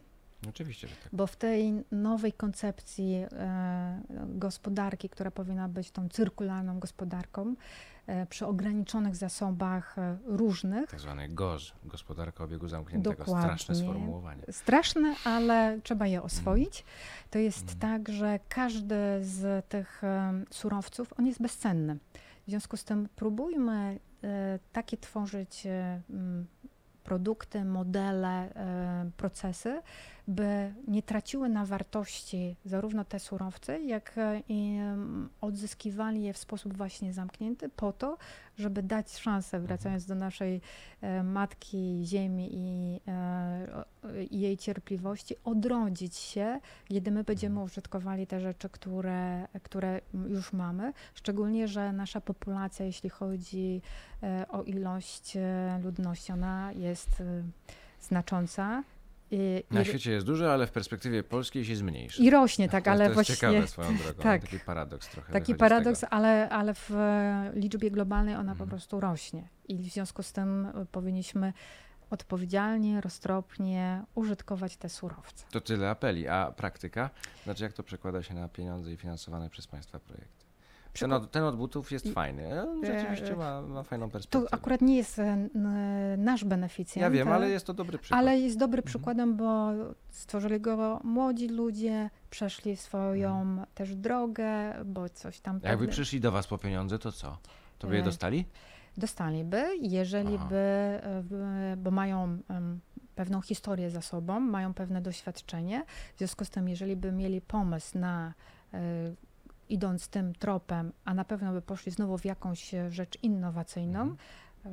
Oczywiście, że tak. Bo w tej nowej koncepcji e, gospodarki, która powinna być tą cyrkularną gospodarką, przy ograniczonych zasobach e, różnych, Tak zwany GOZ, gospodarka obiegu zamkniętego. Straszne Dokładnie. sformułowanie. straszne, ale trzeba je oswoić. To jest Mhm. tak, że każdy z tych em, surowców, on jest bezcenny. W związku z tym próbujmy e, takie tworzyć e, produkty, modele, e, procesy, by nie traciły na wartości zarówno te surowce, jak e, i odzyskiwali je w sposób właśnie zamknięty po to, żeby dać szansę, wracając do naszej e, matki ziemi i, e, i jej cierpliwości, odrodzić się, kiedy my będziemy użytkowali te rzeczy, które, które już mamy. Szczególnie, że nasza populacja, jeśli chodzi o ilość ludności, ona jest znacząca. I, Na świecie jest dużo, ale w perspektywie polskiej się zmniejszy. i rośnie, tak, ale to jest właśnie ciekawe (laughs) swoją drogą. tak. Taki paradoks trochę. Taki paradoks, ale, ale w e, liczbie globalnej ona po Mhm. prostu rośnie. I w związku z tym e, powinniśmy odpowiedzialnie, roztropnie użytkować te surowce. To tyle apeli. A praktyka? Znaczy, jak to przekłada się na pieniądze i finansowane przez państwa projekty? Ten od, ten od butów jest I- fajny. On rzeczywiście ma, ma fajną To perspektywę. akurat nie jest e, nasz beneficjent. Ja wiem, e, ale jest to dobry przykład. Ale jest dobry Mhm. przykładem, bo stworzyli go młodzi ludzie, przeszli swoją Mhm. też drogę, bo coś tam Jakby pewne- przyszli do was po pieniądze, to co? To by je E, dostali? dostaliby, jeżeli Aha. by, e, bo mają pewną historię za sobą, mają pewne doświadczenie. W związku z tym, jeżeli by mieli pomysł na e, idąc tym tropem, a na pewno by poszli znowu w jakąś e, rzecz innowacyjną, Mhm.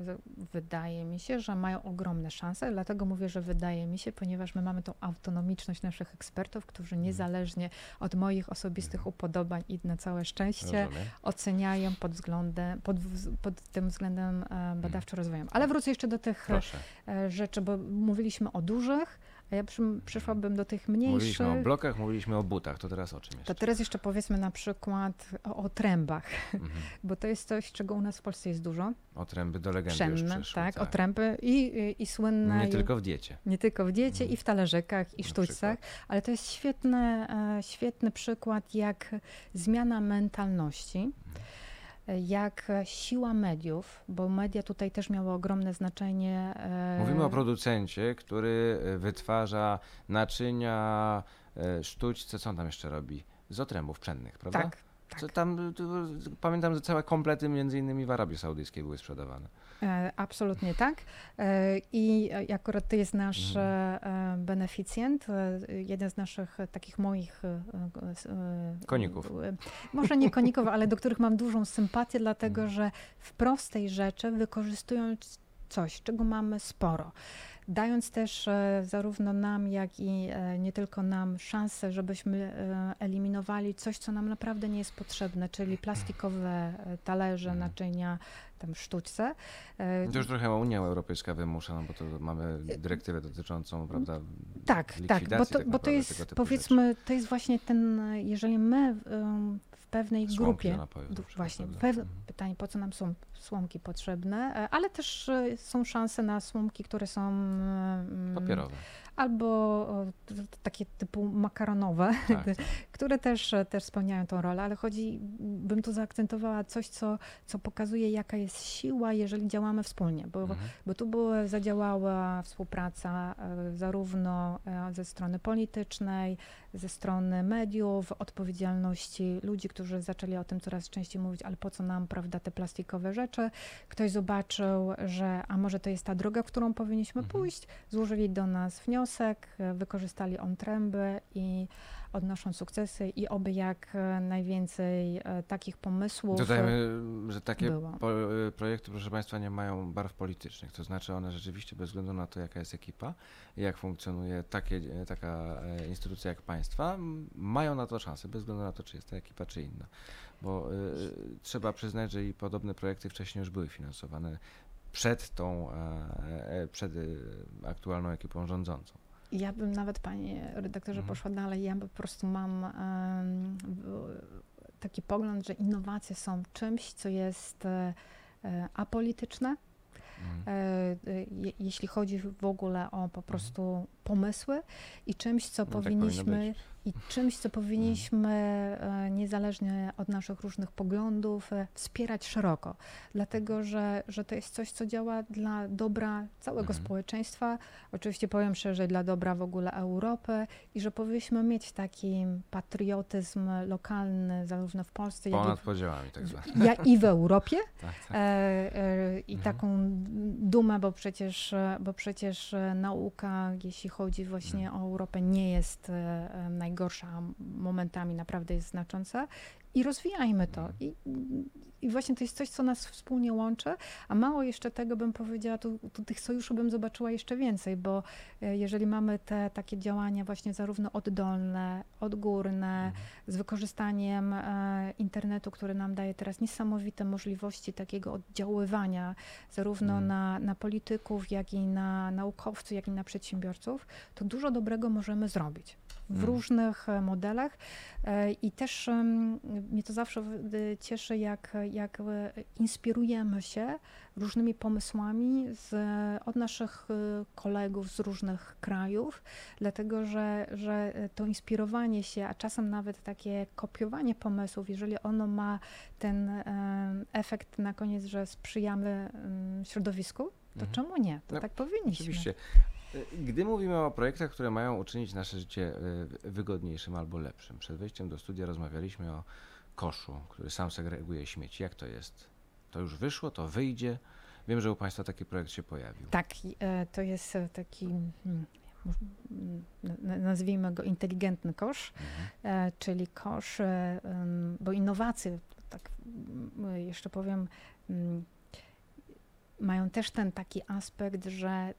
e, wydaje mi się, że mają ogromne szanse. Dlatego mówię, że wydaje mi się, ponieważ my mamy tą autonomiczność naszych ekspertów, którzy Mhm. niezależnie od moich osobistych upodobań i na całe szczęście Rozumiem. oceniają pod, względem, pod, pod tym względem e, badawczo-rozwojowym. Ale wrócę jeszcze do tych Proszę. rzeczy, bo mówiliśmy o dużych, a ja przy, przyszłabym do tych mniejszych. Mówiliśmy o blokach, mówiliśmy o butach. To teraz o czym To jeszcze? teraz jeszcze powiedzmy na przykład o, o trębach, Mhm. (laughs) bo to jest coś, czego u nas w Polsce jest dużo. O tręby do legendy już Pszenne, przeszły. tak, o tręby i, i, i słynne. Nie i- tylko w diecie. nie tylko w diecie, Mhm. i w talerzykach, i Na sztućcach, przykład. ale to jest świetny, e, świetny przykład, jak zmiana mentalności, Mhm. Jak siła mediów, bo media tutaj też miały ogromne znaczenie. e, Mówimy o producencie, który e, wytwarza naczynia, e, sztućce, co on tam jeszcze robi? Z otrębów pszennych, prawda? Tak, tak. Co tam, tu, pamiętam, że całe komplety między innymi w Arabii Saudyjskiej były sprzedawane. E, Absolutnie tak. E, I akurat to jest nasz Mhm. e, beneficjent, jeden z naszych takich moich Koników. Może nie koników, ale do których mam dużą sympatię, dlatego Mhm. że w prostej rzeczy wykorzystują c- coś, czego mamy sporo. Dając też e, zarówno nam, jak i e, nie tylko nam szansę, żebyśmy e, eliminowali coś, co nam naprawdę nie jest potrzebne, czyli plastikowe talerze, Mhm. naczynia, tam sztućce. To już trochę Unia Europejska wymusza, no bo to mamy dyrektywę dotyczącą, prawda, Tak, tak, bo to, tak bo to jest, powiedzmy, to jest właśnie ten, jeżeli my w pewnej. Słomki do grupie, napojów przykład, właśnie, pew, Mhm. pytanie, po co nam są słomki potrzebne, e, ale też e, są szanse na słomki, które są mm, Papierowe. Albo takie typu makaronowe, Tak, (laughs) tak. które też, też spełniają tą rolę, ale chodzi, bym tu zaakcentowała coś, co, co pokazuje, jaka jest siła, jeżeli działamy wspólnie, bo Mhm. bo tu była, zadziałała współpraca e, zarówno e, ze strony politycznej, ze strony mediów, odpowiedzialności ludzi, którzy zaczęli o tym coraz częściej mówić, ale po co nam, prawda, te plastikowe rzeczy. Ktoś zobaczył, że a może to jest ta droga, którą powinniśmy Mhm. pójść, złożyli do nas wniosek, e, wykorzystali on tręby i odnoszą sukcesy i oby jak e, najwięcej e, takich pomysłów. Dodajmy, że takie było. projekty, proszę Państwa, nie mają barw politycznych. To znaczy one rzeczywiście, bez względu na to, jaka jest ekipa i jak funkcjonuje takie, e, taka e, instytucja jak państwa, mają na to szansę, bez względu na to, czy jest to ekipa, czy inna. Bo y, trzeba przyznać, że i podobne projekty wcześniej już były finansowane przed tą, e, e, przed aktualną ekipą rządzącą. Ja bym nawet, panie redaktorze, Mhm. poszła dalej. Ja po prostu mam taki pogląd, że innowacje są czymś, co jest e, apolityczne, Mhm. e, e, je, jeśli chodzi w ogóle o po prostu pomysły i czymś, co No tak powinniśmy być. I czymś, co powinniśmy e, niezależnie od naszych różnych poglądów e, wspierać szeroko, dlatego że, że to jest coś, co działa dla dobra całego Mhm. społeczeństwa, oczywiście powiem szerzej dla dobra w ogóle Europy i że powinniśmy mieć taki patriotyzm lokalny zarówno w Polsce, jak i Ponad w, podziałami tak zwane. ja, i w Europie. (laughs) Tak, tak. E, e, I Mhm. taką dumę, bo przecież, bo przecież e, nauka, jeśli chodzi właśnie Mhm. o Europę, nie jest e, e, najgorsza, momentami naprawdę jest znacząca. I rozwijajmy to. I, I właśnie to jest coś, co nas wspólnie łączy, a mało jeszcze tego bym powiedziała, tu, tu tych sojuszy bym zobaczyła jeszcze więcej, bo e, jeżeli mamy te takie działania właśnie zarówno oddolne, odgórne, Mhm. z wykorzystaniem e, internetu, który nam daje teraz niesamowite możliwości takiego oddziaływania zarówno Mm. na, na polityków, jak i na naukowców, jak i na przedsiębiorców, to dużo dobrego możemy zrobić w Mm. różnych e, modelach. I też mnie to zawsze cieszy, jak, jak inspirujemy się różnymi pomysłami z, od naszych e, kolegów z różnych krajów, dlatego że, że to inspirowanie się, a czasem nawet takie kopiowanie pomysłów, jeżeli ono ma ten efekt na koniec, że sprzyjamy środowisku, to Mhm. czemu nie? To No, tak powinniśmy. Oczywiście. Y, Gdy mówimy o projektach, które mają uczynić nasze życie y, wygodniejszym albo lepszym, przed wejściem do studia rozmawialiśmy o koszu, który sam segreguje śmieci. Jak to jest? To już wyszło, to wyjdzie. Wiem, że u Państwa taki projekt się pojawił. Tak, e, to jest e, taki, mm, mm, na- nazwijmy go inteligentny kosz, Mhm. e, czyli kosz, bo innowacje, tak jeszcze powiem, mają też ten taki aspekt, że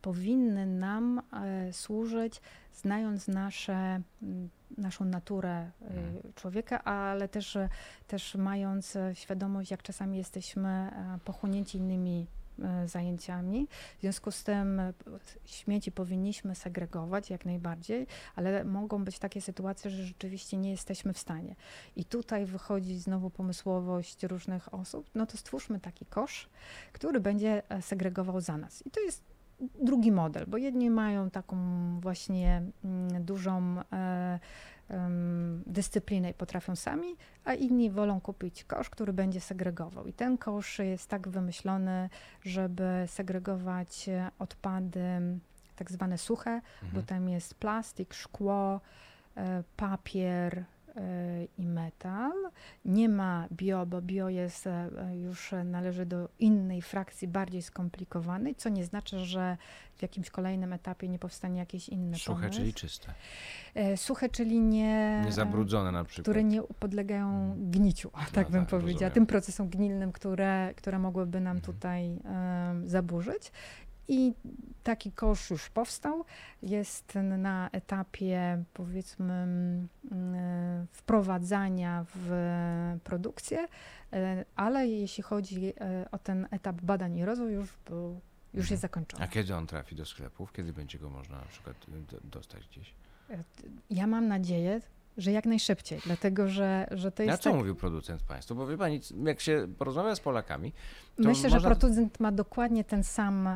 powinny nam e, służyć, znając nasze, naszą naturę e, Mhm. człowieka, ale też, e, też mając świadomość, jak czasami jesteśmy pochłonięci innymi zajęciami. W związku z tym śmieci powinniśmy segregować jak najbardziej, ale mogą być takie sytuacje, że rzeczywiście nie jesteśmy w stanie. I tutaj wychodzi znowu pomysłowość różnych osób, no to stwórzmy taki kosz, który będzie segregował za nas. I to jest drugi model, bo jedni mają taką właśnie mm, dużą e, dyscyplinę i potrafią sami, a inni wolą kupić kosz, który będzie segregował. I ten kosz jest tak wymyślony, żeby segregować e, odpady tak zwane suche, bo Mhm. tam jest plastik, szkło, e, papier i metal. Nie ma bio, bo bio jest e, już należy do innej frakcji, bardziej skomplikowanej, co nie znaczy, że w jakimś kolejnym etapie nie powstanie jakiś inny Suche, pomysł. czyli czyste. E, Suche, czyli nie... E, zabrudzone na przykład. które nie podlegają Mhm. gniciu, tak bym tak, powiedziała, rozumiem. tym procesom gnilnym, które, które mogłyby nam Mhm. tutaj em, zaburzyć. I taki kosz już powstał. Jest na etapie powiedzmy e, wprowadzania w produkcję, e, ale jeśli chodzi e, o ten etap badań i rozwój, już, był, już jest zakończony. A kiedy on trafi do sklepów? Kiedy będzie go można na przykład do- dostać gdzieś? Ja mam nadzieję, że jak najszybciej, dlatego że, że to A jest co tak, mówił producent państwu? Bo wie pani, jak się porozmawia z Polakami, Myślę, można... że producent ma dokładnie ten sam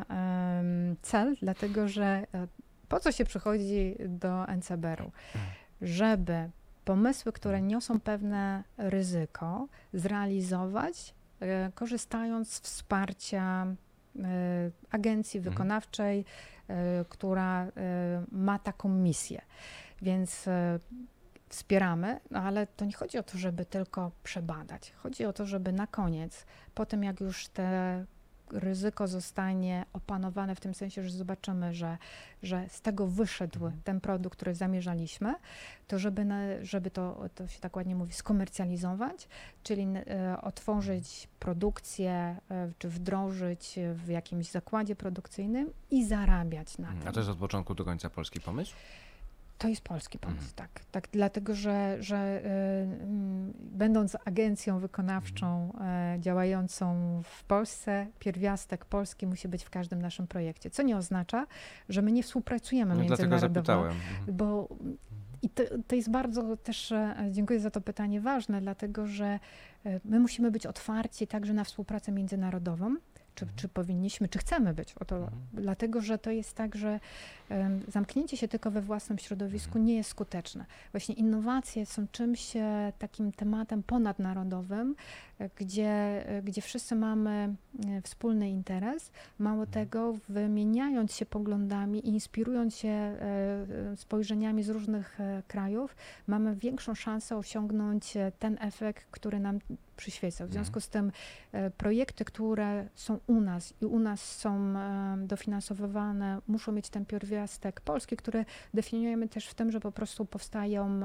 cel, dlatego że e, po co się przychodzi do NCBR-u? Żeby pomysły, które niosą pewne ryzyko, zrealizować, e, korzystając z wsparcia e, agencji Mhm. wykonawczej, która ma taką misję. Więc wspieramy, no ale to nie chodzi o to, żeby tylko przebadać. Chodzi o to, żeby na koniec, po tym jak już te ryzyko zostanie opanowane w tym sensie, że zobaczymy, że, że z tego wyszedł ten produkt, który zamierzaliśmy, to żeby, na, żeby to, to się tak ładnie mówi, skomercjalizować, czyli e, otworzyć produkcję, e, czy wdrożyć w jakimś zakładzie produkcyjnym i zarabiać na tym. A to jest od początku do końca polski pomysł? To jest polski pomysł, Mhm. tak. tak. Dlatego, że, że y, mm, będąc agencją wykonawczą Mhm. e, działającą w Polsce, pierwiastek polski musi być w każdym naszym projekcie. Co nie oznacza, że my nie współpracujemy No, międzynarodowo. Mhm. Bo i to, to jest bardzo też, e, dziękuję za to pytanie, ważne, dlatego że e, my musimy być otwarci także na współpracę międzynarodową. Czy, czy powinniśmy, czy chcemy być? Oto, Mhm. Dlatego, że to jest tak, że zamknięcie się tylko we własnym środowisku Mhm. nie jest skuteczne. Właśnie innowacje są czymś e, takim tematem ponadnarodowowym, e, gdzie, e, gdzie wszyscy mamy wspólny interes. Mało Mhm. tego, wymieniając się poglądami i inspirując się spojrzeniami z różnych krajów, mamy większą szansę osiągnąć ten efekt, który nam przyświeca. W Mhm. związku z tym projekty, które są u nas i u nas są dofinansowywane, muszą mieć ten pierwiastek polski, który definiujemy też w tym, że po prostu powstają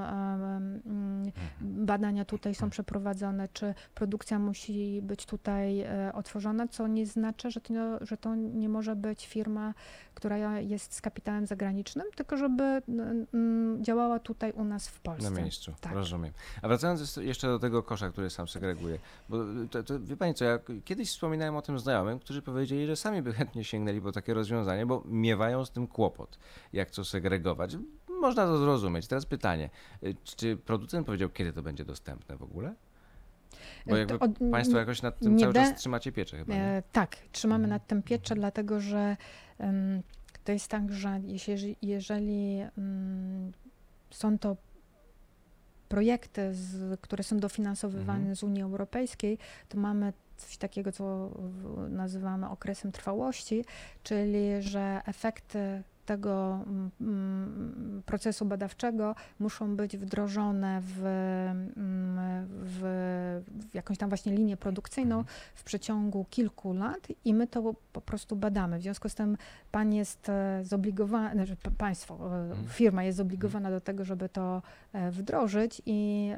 badania tutaj są przeprowadzone, czy produkcja musi być tutaj e, otworzona, co nie znaczy, że to, nie- że to nie może być firma, która jest z kapitałem zagranicznym, tylko żeby działała tutaj u nas w Polsce. Na miejscu, Tak. rozumiem. A wracając jeszcze do tego kosza, który sam segreguje, bo to, to, wie Pani co, ja kiedyś wspominałem o tym znajomym, którzy powiedzieli, że sami by chętnie sięgnęli po takie rozwiązanie, bo miewają z tym kłopot, jak to segregować. Można to zrozumieć. Teraz pytanie, y, czy producent powiedział, kiedy to będzie dostępne w ogóle? Bo jakby od- Państwo jakoś nad tym cały be- czas trzymacie pieczę chyba? E, tak, trzymamy Mhm. nad tym pieczę, dlatego że em, to jest tak, że jeśli, jeżeli mm, są to projekty, z, które są dofinansowywane Mhm. z Unii Europejskiej, to mamy coś takiego, co nazywamy okresem trwałości, czyli że efekty tego mm, mm, procesu badawczego muszą być wdrożone w, mm, w, w jakąś tam właśnie linię produkcyjną Mhm. w przeciągu kilku lat i my to po prostu badamy. W związku z tym pan jest e, zobligowany, znaczy pa- państwo, e, Mhm. firma jest zobligowana do tego, żeby to e, wdrożyć i,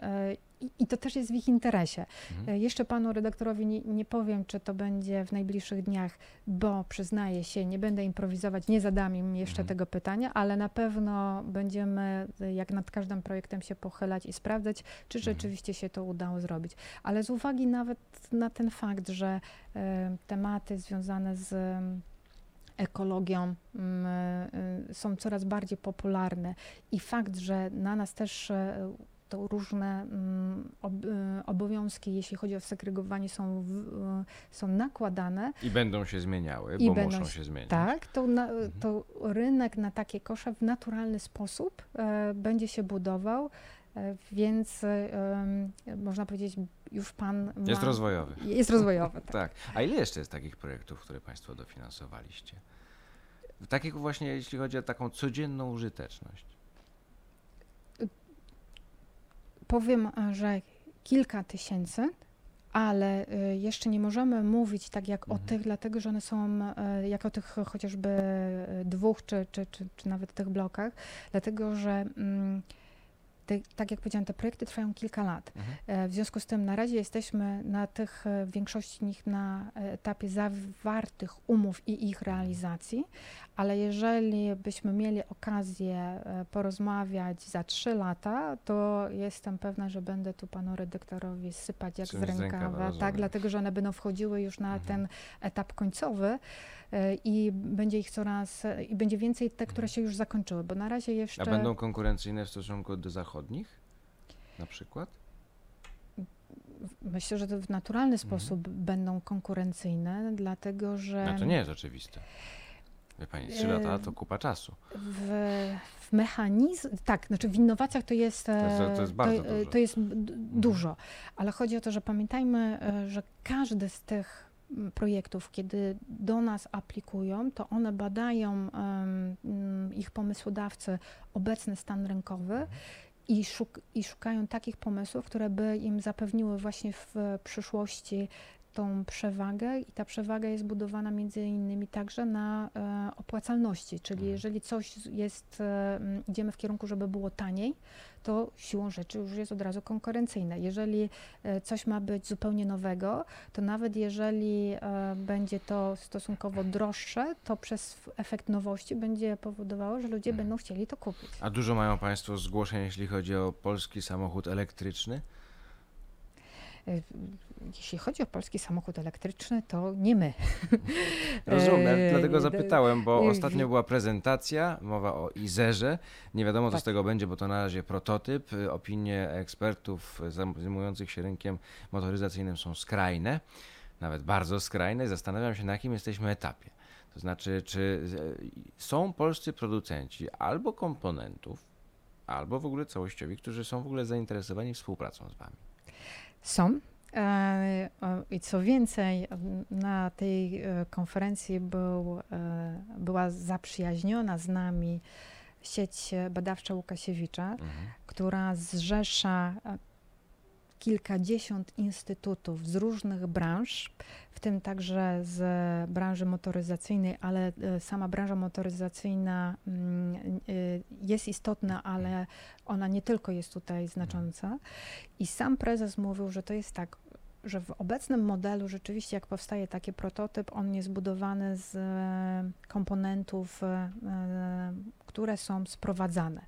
i, i to też jest w ich interesie. Mhm. E, Jeszcze panu redaktorowi nie, nie powiem, czy to będzie w najbliższych dniach, bo przyznaję się, nie będę improwizować, nie zadam im jeszcze Mhm. tego pytania, ale na pewno będziemy e, jak nad każdym projektem się pochylać i sprawdzać, czy Mhm. rzeczywiście się to udało zrobić. Ale z uwagi nawet na ten fakt, że e, tematy związane z em, ekologią mm, są coraz bardziej popularne i fakt, że na nas też to różne mm, e, obowiązki, jeśli chodzi o segregowanie, są, w, e, są nakładane, I będą się zmieniały, bo będą muszą się- zmieniać. tak, to, na, Mhm. to rynek na takie kosze w naturalny sposób e, będzie się budował, e, więc e, można powiedzieć, już pan ma, Jest rozwojowy. Jest rozwojowy, (laughs) tak. Tak. A ile jeszcze jest takich projektów, które Państwo dofinansowaliście? Takich właśnie, jeśli chodzi o taką codzienną użyteczność. Powiem, e, że kilka tysięcy, ale e, jeszcze nie możemy mówić tak jak o Mhm. tych, dlatego że one są e, jak o tych chociażby dwóch czy, czy, czy, czy nawet tych blokach, dlatego że mm, te, tak jak powiedziałam, te projekty trwają kilka lat. Mhm. W związku z tym na razie jesteśmy na tych, w większości nich na etapie zawartych umów i ich realizacji, ale jeżeli byśmy mieli okazję e, porozmawiać za trzy lata, to jestem pewna, że będę tu panu redaktorowi sypać jak z Czymś z rękawa, tak, dlatego że one będą wchodziły już na Mhm. ten etap końcowy e, i będzie ich coraz, i będzie więcej te, które Mhm. się już zakończyły, bo na razie jeszcze... A będą konkurencyjne w stosunku do zachodnich? Na przykład? Myślę, że to w naturalny Mhm. sposób będą konkurencyjne, dlatego że No to nie jest oczywiste. Wie pani, trzy lata to kupa czasu. w, w mechanizm, tak, znaczy w innowacjach to jest, To jest- to e, jest bardzo to, e, dużo. to jest d- dużo, ale chodzi o to, że pamiętajmy, e, że każdy z tych projektów, kiedy do nas aplikują, to one badają mm, ich pomysłodawcy obecny stan rynkowy Mhm. i, szuk- i szukają takich pomysłów, które by im zapewniły właśnie w przyszłości tą przewagę i ta przewaga jest budowana między innymi także na e, opłacalności, czyli Mhm. jeżeli coś jest, e, idziemy w kierunku, żeby było taniej, to siłą rzeczy już jest od razu konkurencyjne. Jeżeli e, coś ma być zupełnie nowego, to nawet jeżeli e, będzie to stosunkowo droższe, to przez efekt nowości będzie powodowało, że ludzie Mhm. będą chcieli to kupić. A dużo mają Państwo zgłoszeń, jeśli chodzi o polski samochód elektryczny? E, Jeśli chodzi o polski samochód elektryczny, to nie my. (laughs) Rozumiem, Eee, dlatego zapytałem, bo eee, ostatnio była prezentacja, mowa o Izerze. Nie wiadomo, co Tak. z tego będzie, bo to na razie prototyp. Opinie ekspertów zajmujących się rynkiem motoryzacyjnym są skrajne, nawet bardzo skrajne. Zastanawiam się, na jakim jesteśmy etapie. To znaczy, czy e, są polscy producenci albo komponentów, albo w ogóle całościowi, którzy są w ogóle zainteresowani współpracą z Wami. Są. E, I co więcej, na tej e, konferencji był, e, była zaprzyjaźniona z nami sieć badawcza Łukasiewicza, Mhm. która zrzesza kilkadziesiąt instytutów z różnych branż, w tym także z branży motoryzacyjnej, ale e, sama branża motoryzacyjna mm, y, jest istotna, ale ona nie tylko jest tutaj znacząca. I sam prezes mówił, że to jest tak, że w obecnym modelu rzeczywiście jak powstaje taki prototyp, on jest zbudowany z e, komponentów, e, e, które są sprowadzane.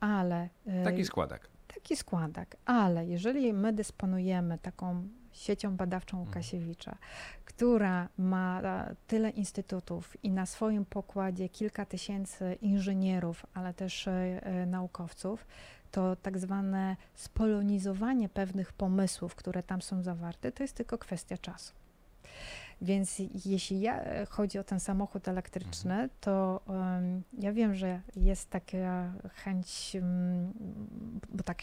Ale e, Taki składak. Taki składak, ale jeżeli my dysponujemy taką siecią badawczą Mhm. Łukasiewicza, która ma e, tyle instytutów i na swoim pokładzie kilka tysięcy inżynierów, ale też e, e, naukowców, to tak zwane spolonizowanie pewnych pomysłów, które tam są zawarte, to jest tylko kwestia czasu. Więc jeśli ja, e, chodzi o ten samochód elektryczny, to em, ja wiem, że jest taka chęć, mm, bo tak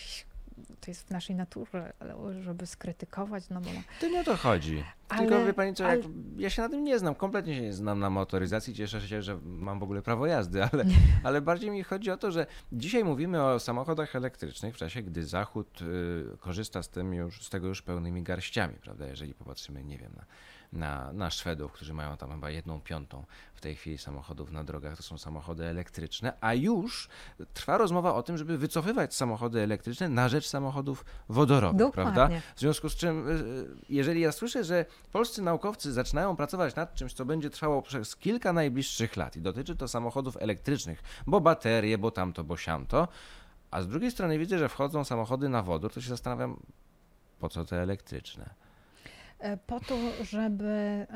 to jest w naszej naturze, żeby skrytykować, no bo To nie o to chodzi. Tylko Ale- wie pani co, ale- ja się na tym nie znam, kompletnie się nie znam na motoryzacji, cieszę się, że mam w ogóle prawo jazdy, ale, (laughs) ale bardziej mi chodzi o to, że dzisiaj mówimy o samochodach elektrycznych w czasie, gdy Zachód y, korzysta z, tym już, z tego już pełnymi garściami, prawda, jeżeli popatrzymy, nie wiem, na, na, na Szwedów, którzy mają tam chyba jedną piątą w tej chwili samochodów na drogach, to są samochody elektryczne, a już trwa rozmowa o tym, żeby wycofywać samochody elektryczne na rzecz samochodów wodorowych, prawda? dokładnie. W związku z czym, y, y, jeżeli ja słyszę, że polscy naukowcy zaczynają pracować nad czymś, co będzie trwało przez kilka najbliższych lat i dotyczy to samochodów elektrycznych, bo baterie, bo tamto, bo siamto, a z drugiej strony widzę, że wchodzą samochody na wodór, to się zastanawiam, po co te elektryczne? E, Po to, żeby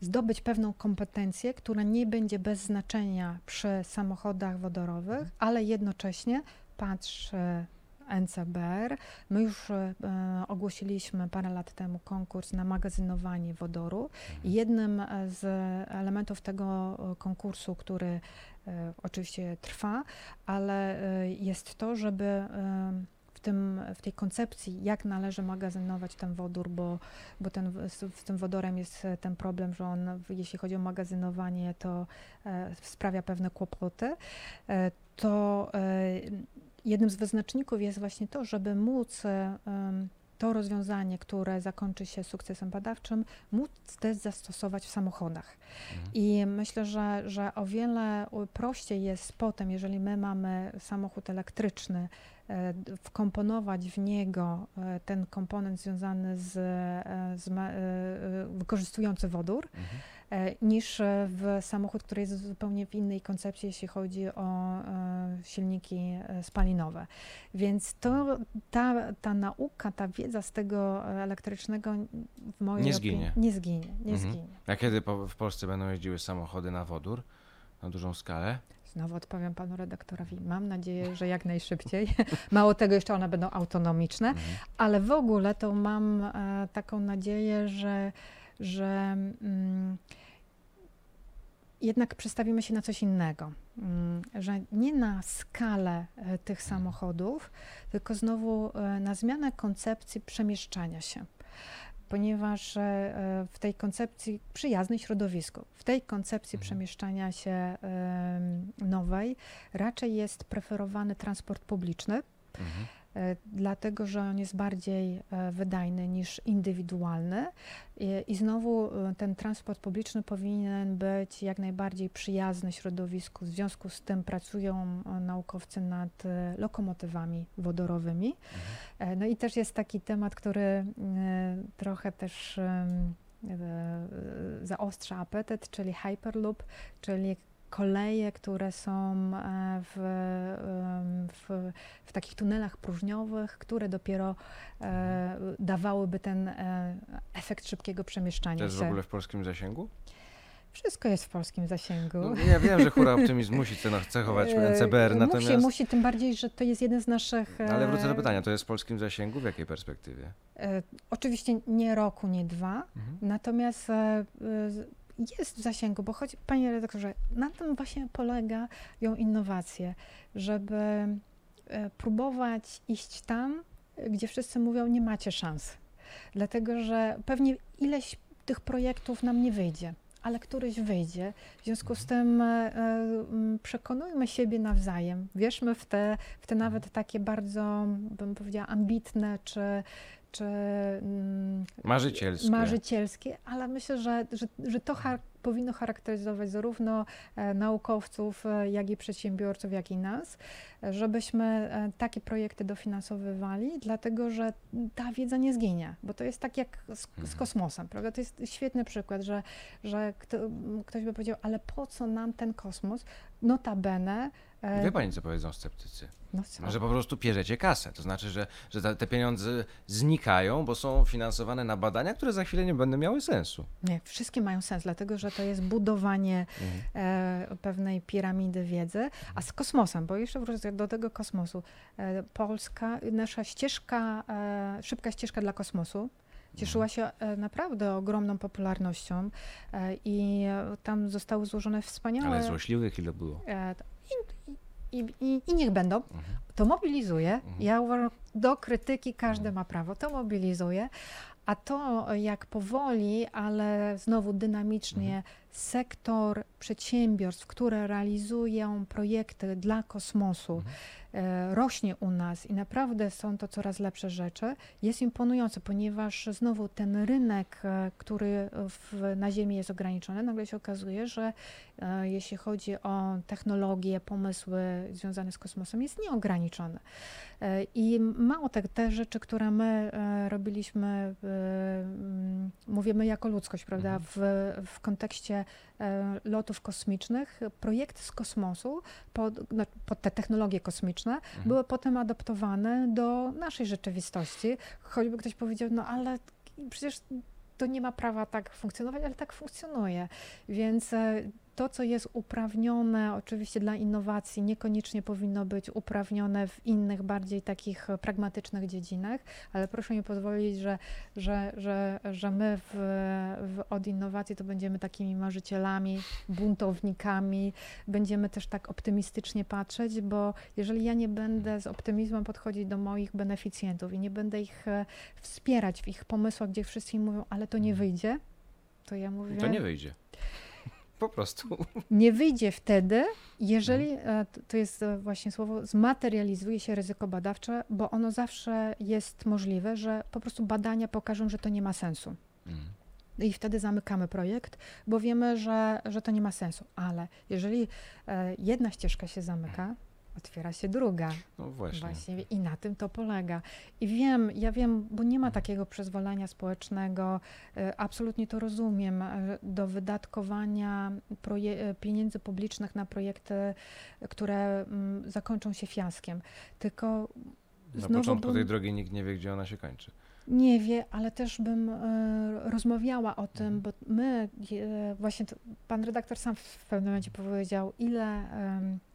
zdobyć pewną kompetencję, która nie będzie bez znaczenia przy samochodach wodorowych, ale jednocześnie patrz NCBR. My już e, ogłosiliśmy parę lat temu konkurs na magazynowanie wodoru. I jednym e, z elementów tego e, konkursu, który e, oczywiście trwa, ale e, jest to, żeby e, tym, w tej koncepcji, jak należy magazynować ten wodór, bo, bo ten, z, z tym wodorem jest e, ten problem, że on, jeśli chodzi o magazynowanie, to e, sprawia pewne kłopoty, e, to e, jednym z wyznaczników jest właśnie to, żeby móc e, to rozwiązanie, które zakończy się sukcesem badawczym, móc też zastosować w samochodach. Mhm. I myślę, że, że o wiele prościej jest potem, jeżeli my mamy samochód elektryczny, wkomponować w niego e, ten komponent związany z, e, z e, e, wykorzystujący wodór, Mhm. e, niż e, w samochód, który jest zupełnie w innej koncepcji, jeśli chodzi o e, silniki e, spalinowe. Więc to, ta, ta nauka, ta wiedza z tego e, elektrycznego w mojej Nie opinii zginie. nie zginie. Nie Mhm. zginie. A kiedy po, w Polsce będą jeździły samochody na wodór? Na dużą skalę? Znowu odpowiem panu redaktorowi. Mam nadzieję, że jak najszybciej. (laughs) Mało tego, jeszcze one będą autonomiczne, Mhm. ale w ogóle to mam e, taką nadzieję, że, że mm, jednak przestawimy się na coś innego. Mm, że nie na skalę e, tych samochodów, tylko znowu e, na zmianę koncepcji przemieszczania się. Ponieważ e, e, w tej koncepcji przyjaznej środowisku, w tej koncepcji Mhm. przemieszczania się nowej raczej jest preferowany transport publiczny, Mhm. E, dlatego że on jest bardziej e, wydajny niż indywidualny. I, znowu e, ten transport publiczny powinien być jak najbardziej przyjazny środowisku. W związku z tym pracują naukowcy nad lokomotywami wodorowymi. No i też jest taki temat, który trochę też zaostrza apetyt, czyli Hyperloop, czyli koleje, które są e, w, w, w takich tunelach próżniowych, które dopiero e, dawałyby ten e, efekt szybkiego przemieszczania To jest w się. ogóle w polskim zasięgu? Wszystko jest w polskim zasięgu. No, ja wiem, że hura optymizm (laughs) musi ceno- cechować E, NCBR, natomiast... Musi, musi, tym bardziej, że to jest jeden z naszych... Ale wrócę do pytania, to jest w polskim zasięgu? W jakiej perspektywie? Oczywiście nie roku, nie dwa, Mhm. Natomiast jest w zasięgu, bo chodzi, panie redaktorze, na tym właśnie polegają innowacje, żeby e, próbować iść tam, gdzie wszyscy mówią, nie macie szans. Dlatego, że pewnie ileś tych projektów nam nie wyjdzie, ale któryś wyjdzie. W związku z tym e, e, przekonujmy siebie nawzajem, wierzmy w te, w te nawet takie bardzo, bym powiedziała, ambitne czy, czy mm, Marzycielskie. marzycielskie, ale myślę, że, że, że to char- powinno charakteryzować zarówno e, naukowców, e, jak i przedsiębiorców, jak i nas, żebyśmy e, takie projekty dofinansowywali, dlatego że ta wiedza nie zginie, bo to jest tak jak z, z Mhm. kosmosem, prawda? To jest świetny przykład, że, że kto, ktoś by powiedział, ale po co nam ten kosmos? Notabene, Wie pani, co powiedzą sceptycy? no co? Że po prostu pierzecie kasę. To znaczy, że, że te pieniądze znikają, bo są finansowane na badania, które za chwilę nie będą miały sensu. Nie, wszystkie mają sens, dlatego że to jest budowanie Mhm. e, pewnej piramidy wiedzy, a z kosmosem, bo jeszcze wrócę do tego kosmosu. E, Polska, nasza ścieżka, e, szybka ścieżka dla kosmosu cieszyła się e, naprawdę ogromną popularnością e, i e, tam zostały złożone wspaniałe... Ale złośliwych ile było? I, i, i, I niech będą. Mhm. To mobilizuje. Mhm. Ja uważam, do krytyki każdy ma prawo. To mobilizuje. A to, jak powoli, ale znowu dynamicznie sektor przedsiębiorstw, które realizują projekty dla kosmosu, e, rośnie u nas i naprawdę są to coraz lepsze rzeczy, jest imponujące, ponieważ znowu ten rynek, e, który w, na Ziemi jest ograniczony, nagle się okazuje, że e, jeśli chodzi o technologie, pomysły związane z kosmosem, jest nieograniczony. I mało te, te rzeczy, które my robiliśmy, mówimy jako ludzkość, prawda, Mhm. w, w kontekście e, lotów kosmicznych, projekty z kosmosu pod, no, pod te technologie kosmiczne Mhm. były potem adaptowane do naszej rzeczywistości. Choćby ktoś powiedział, no ale przecież to nie ma prawa tak funkcjonować, ale tak funkcjonuje. Więc e, to, co jest uprawnione oczywiście dla innowacji, niekoniecznie powinno być uprawnione w innych, bardziej takich e, pragmatycznych dziedzinach, ale proszę mi pozwolić, że, że, że, że my w, w, od innowacji to będziemy takimi marzycielami, buntownikami, będziemy też tak optymistycznie patrzeć, bo jeżeli ja nie będę z optymizmem podchodzić do moich beneficjentów i nie będę ich e, wspierać w ich pomysłach, gdzie wszyscy mówią, ale to nie wyjdzie, to ja mówię... To nie wyjdzie. Po prostu. Nie wyjdzie wtedy, jeżeli, e, t- to jest e, właśnie słowo, zmaterializuje się ryzyko badawcze, bo ono zawsze jest możliwe, że po prostu badania pokażą, że to nie ma sensu. Mm. I wtedy zamykamy projekt, bo wiemy, że, że to nie ma sensu. Ale jeżeli e, jedna ścieżka się zamyka, otwiera się druga. No właśnie. Właśnie i na tym to polega. I wiem, ja wiem, bo nie ma takiego przyzwolenia społecznego, e, absolutnie to rozumiem, e, do wydatkowania e, pieniędzy publicznych na projekty, które mm, zakończą się fiaskiem. Tylko Na początku bym- tej drogi nikt nie wie, gdzie ona się kończy. nie wie, ale też bym rozmawiała o tym, Mhm. bo my, właśnie to, pan redaktor sam w pewnym momencie powiedział, ile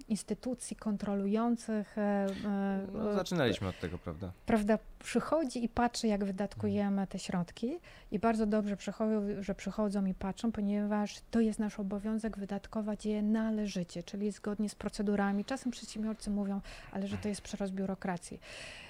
instytucji kontrolujących, e, e, No, zaczynaliśmy od tego, prawda? prawda, przychodzi i patrzy, jak wydatkujemy te środki i bardzo dobrze przychodzą, że przychodzą i patrzą, ponieważ to jest nasz obowiązek wydatkować je należycie, czyli zgodnie z procedurami. Czasem przedsiębiorcy mówią, ale że to jest przerost biurokracji.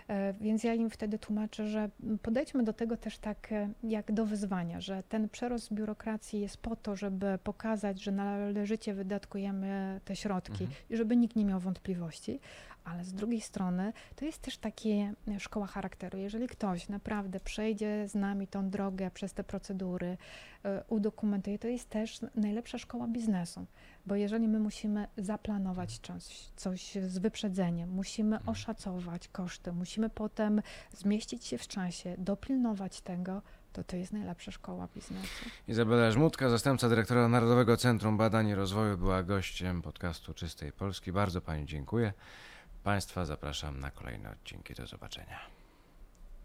E, Więc ja im wtedy tłumaczę, że podejdźmy do tego też tak e, jak do wyzwania, że ten przerost biurokracji jest po to, żeby pokazać, że należycie wydatkujemy te środki Mhm. i żeby nikt nie miał wątpliwości, ale z drugiej strony to jest też takie e, szkoła charakteru. Jeżeli ktoś naprawdę przejdzie z nami tą drogę przez te procedury, e, udokumentuje, to jest też najlepsza szkoła biznesu. Bo jeżeli my musimy zaplanować coś, coś z wyprzedzeniem, musimy Mhm. oszacować koszty, musimy potem zmieścić się w czasie, dopilnować tego, to to jest najlepsza szkoła biznesu. Izabela Żmudka, zastępca dyrektora Narodowego Centrum Badań i Rozwoju, była gościem podcastu Czystej Polski. Bardzo Pani dziękuję. Państwa zapraszam na kolejne odcinki. Do zobaczenia.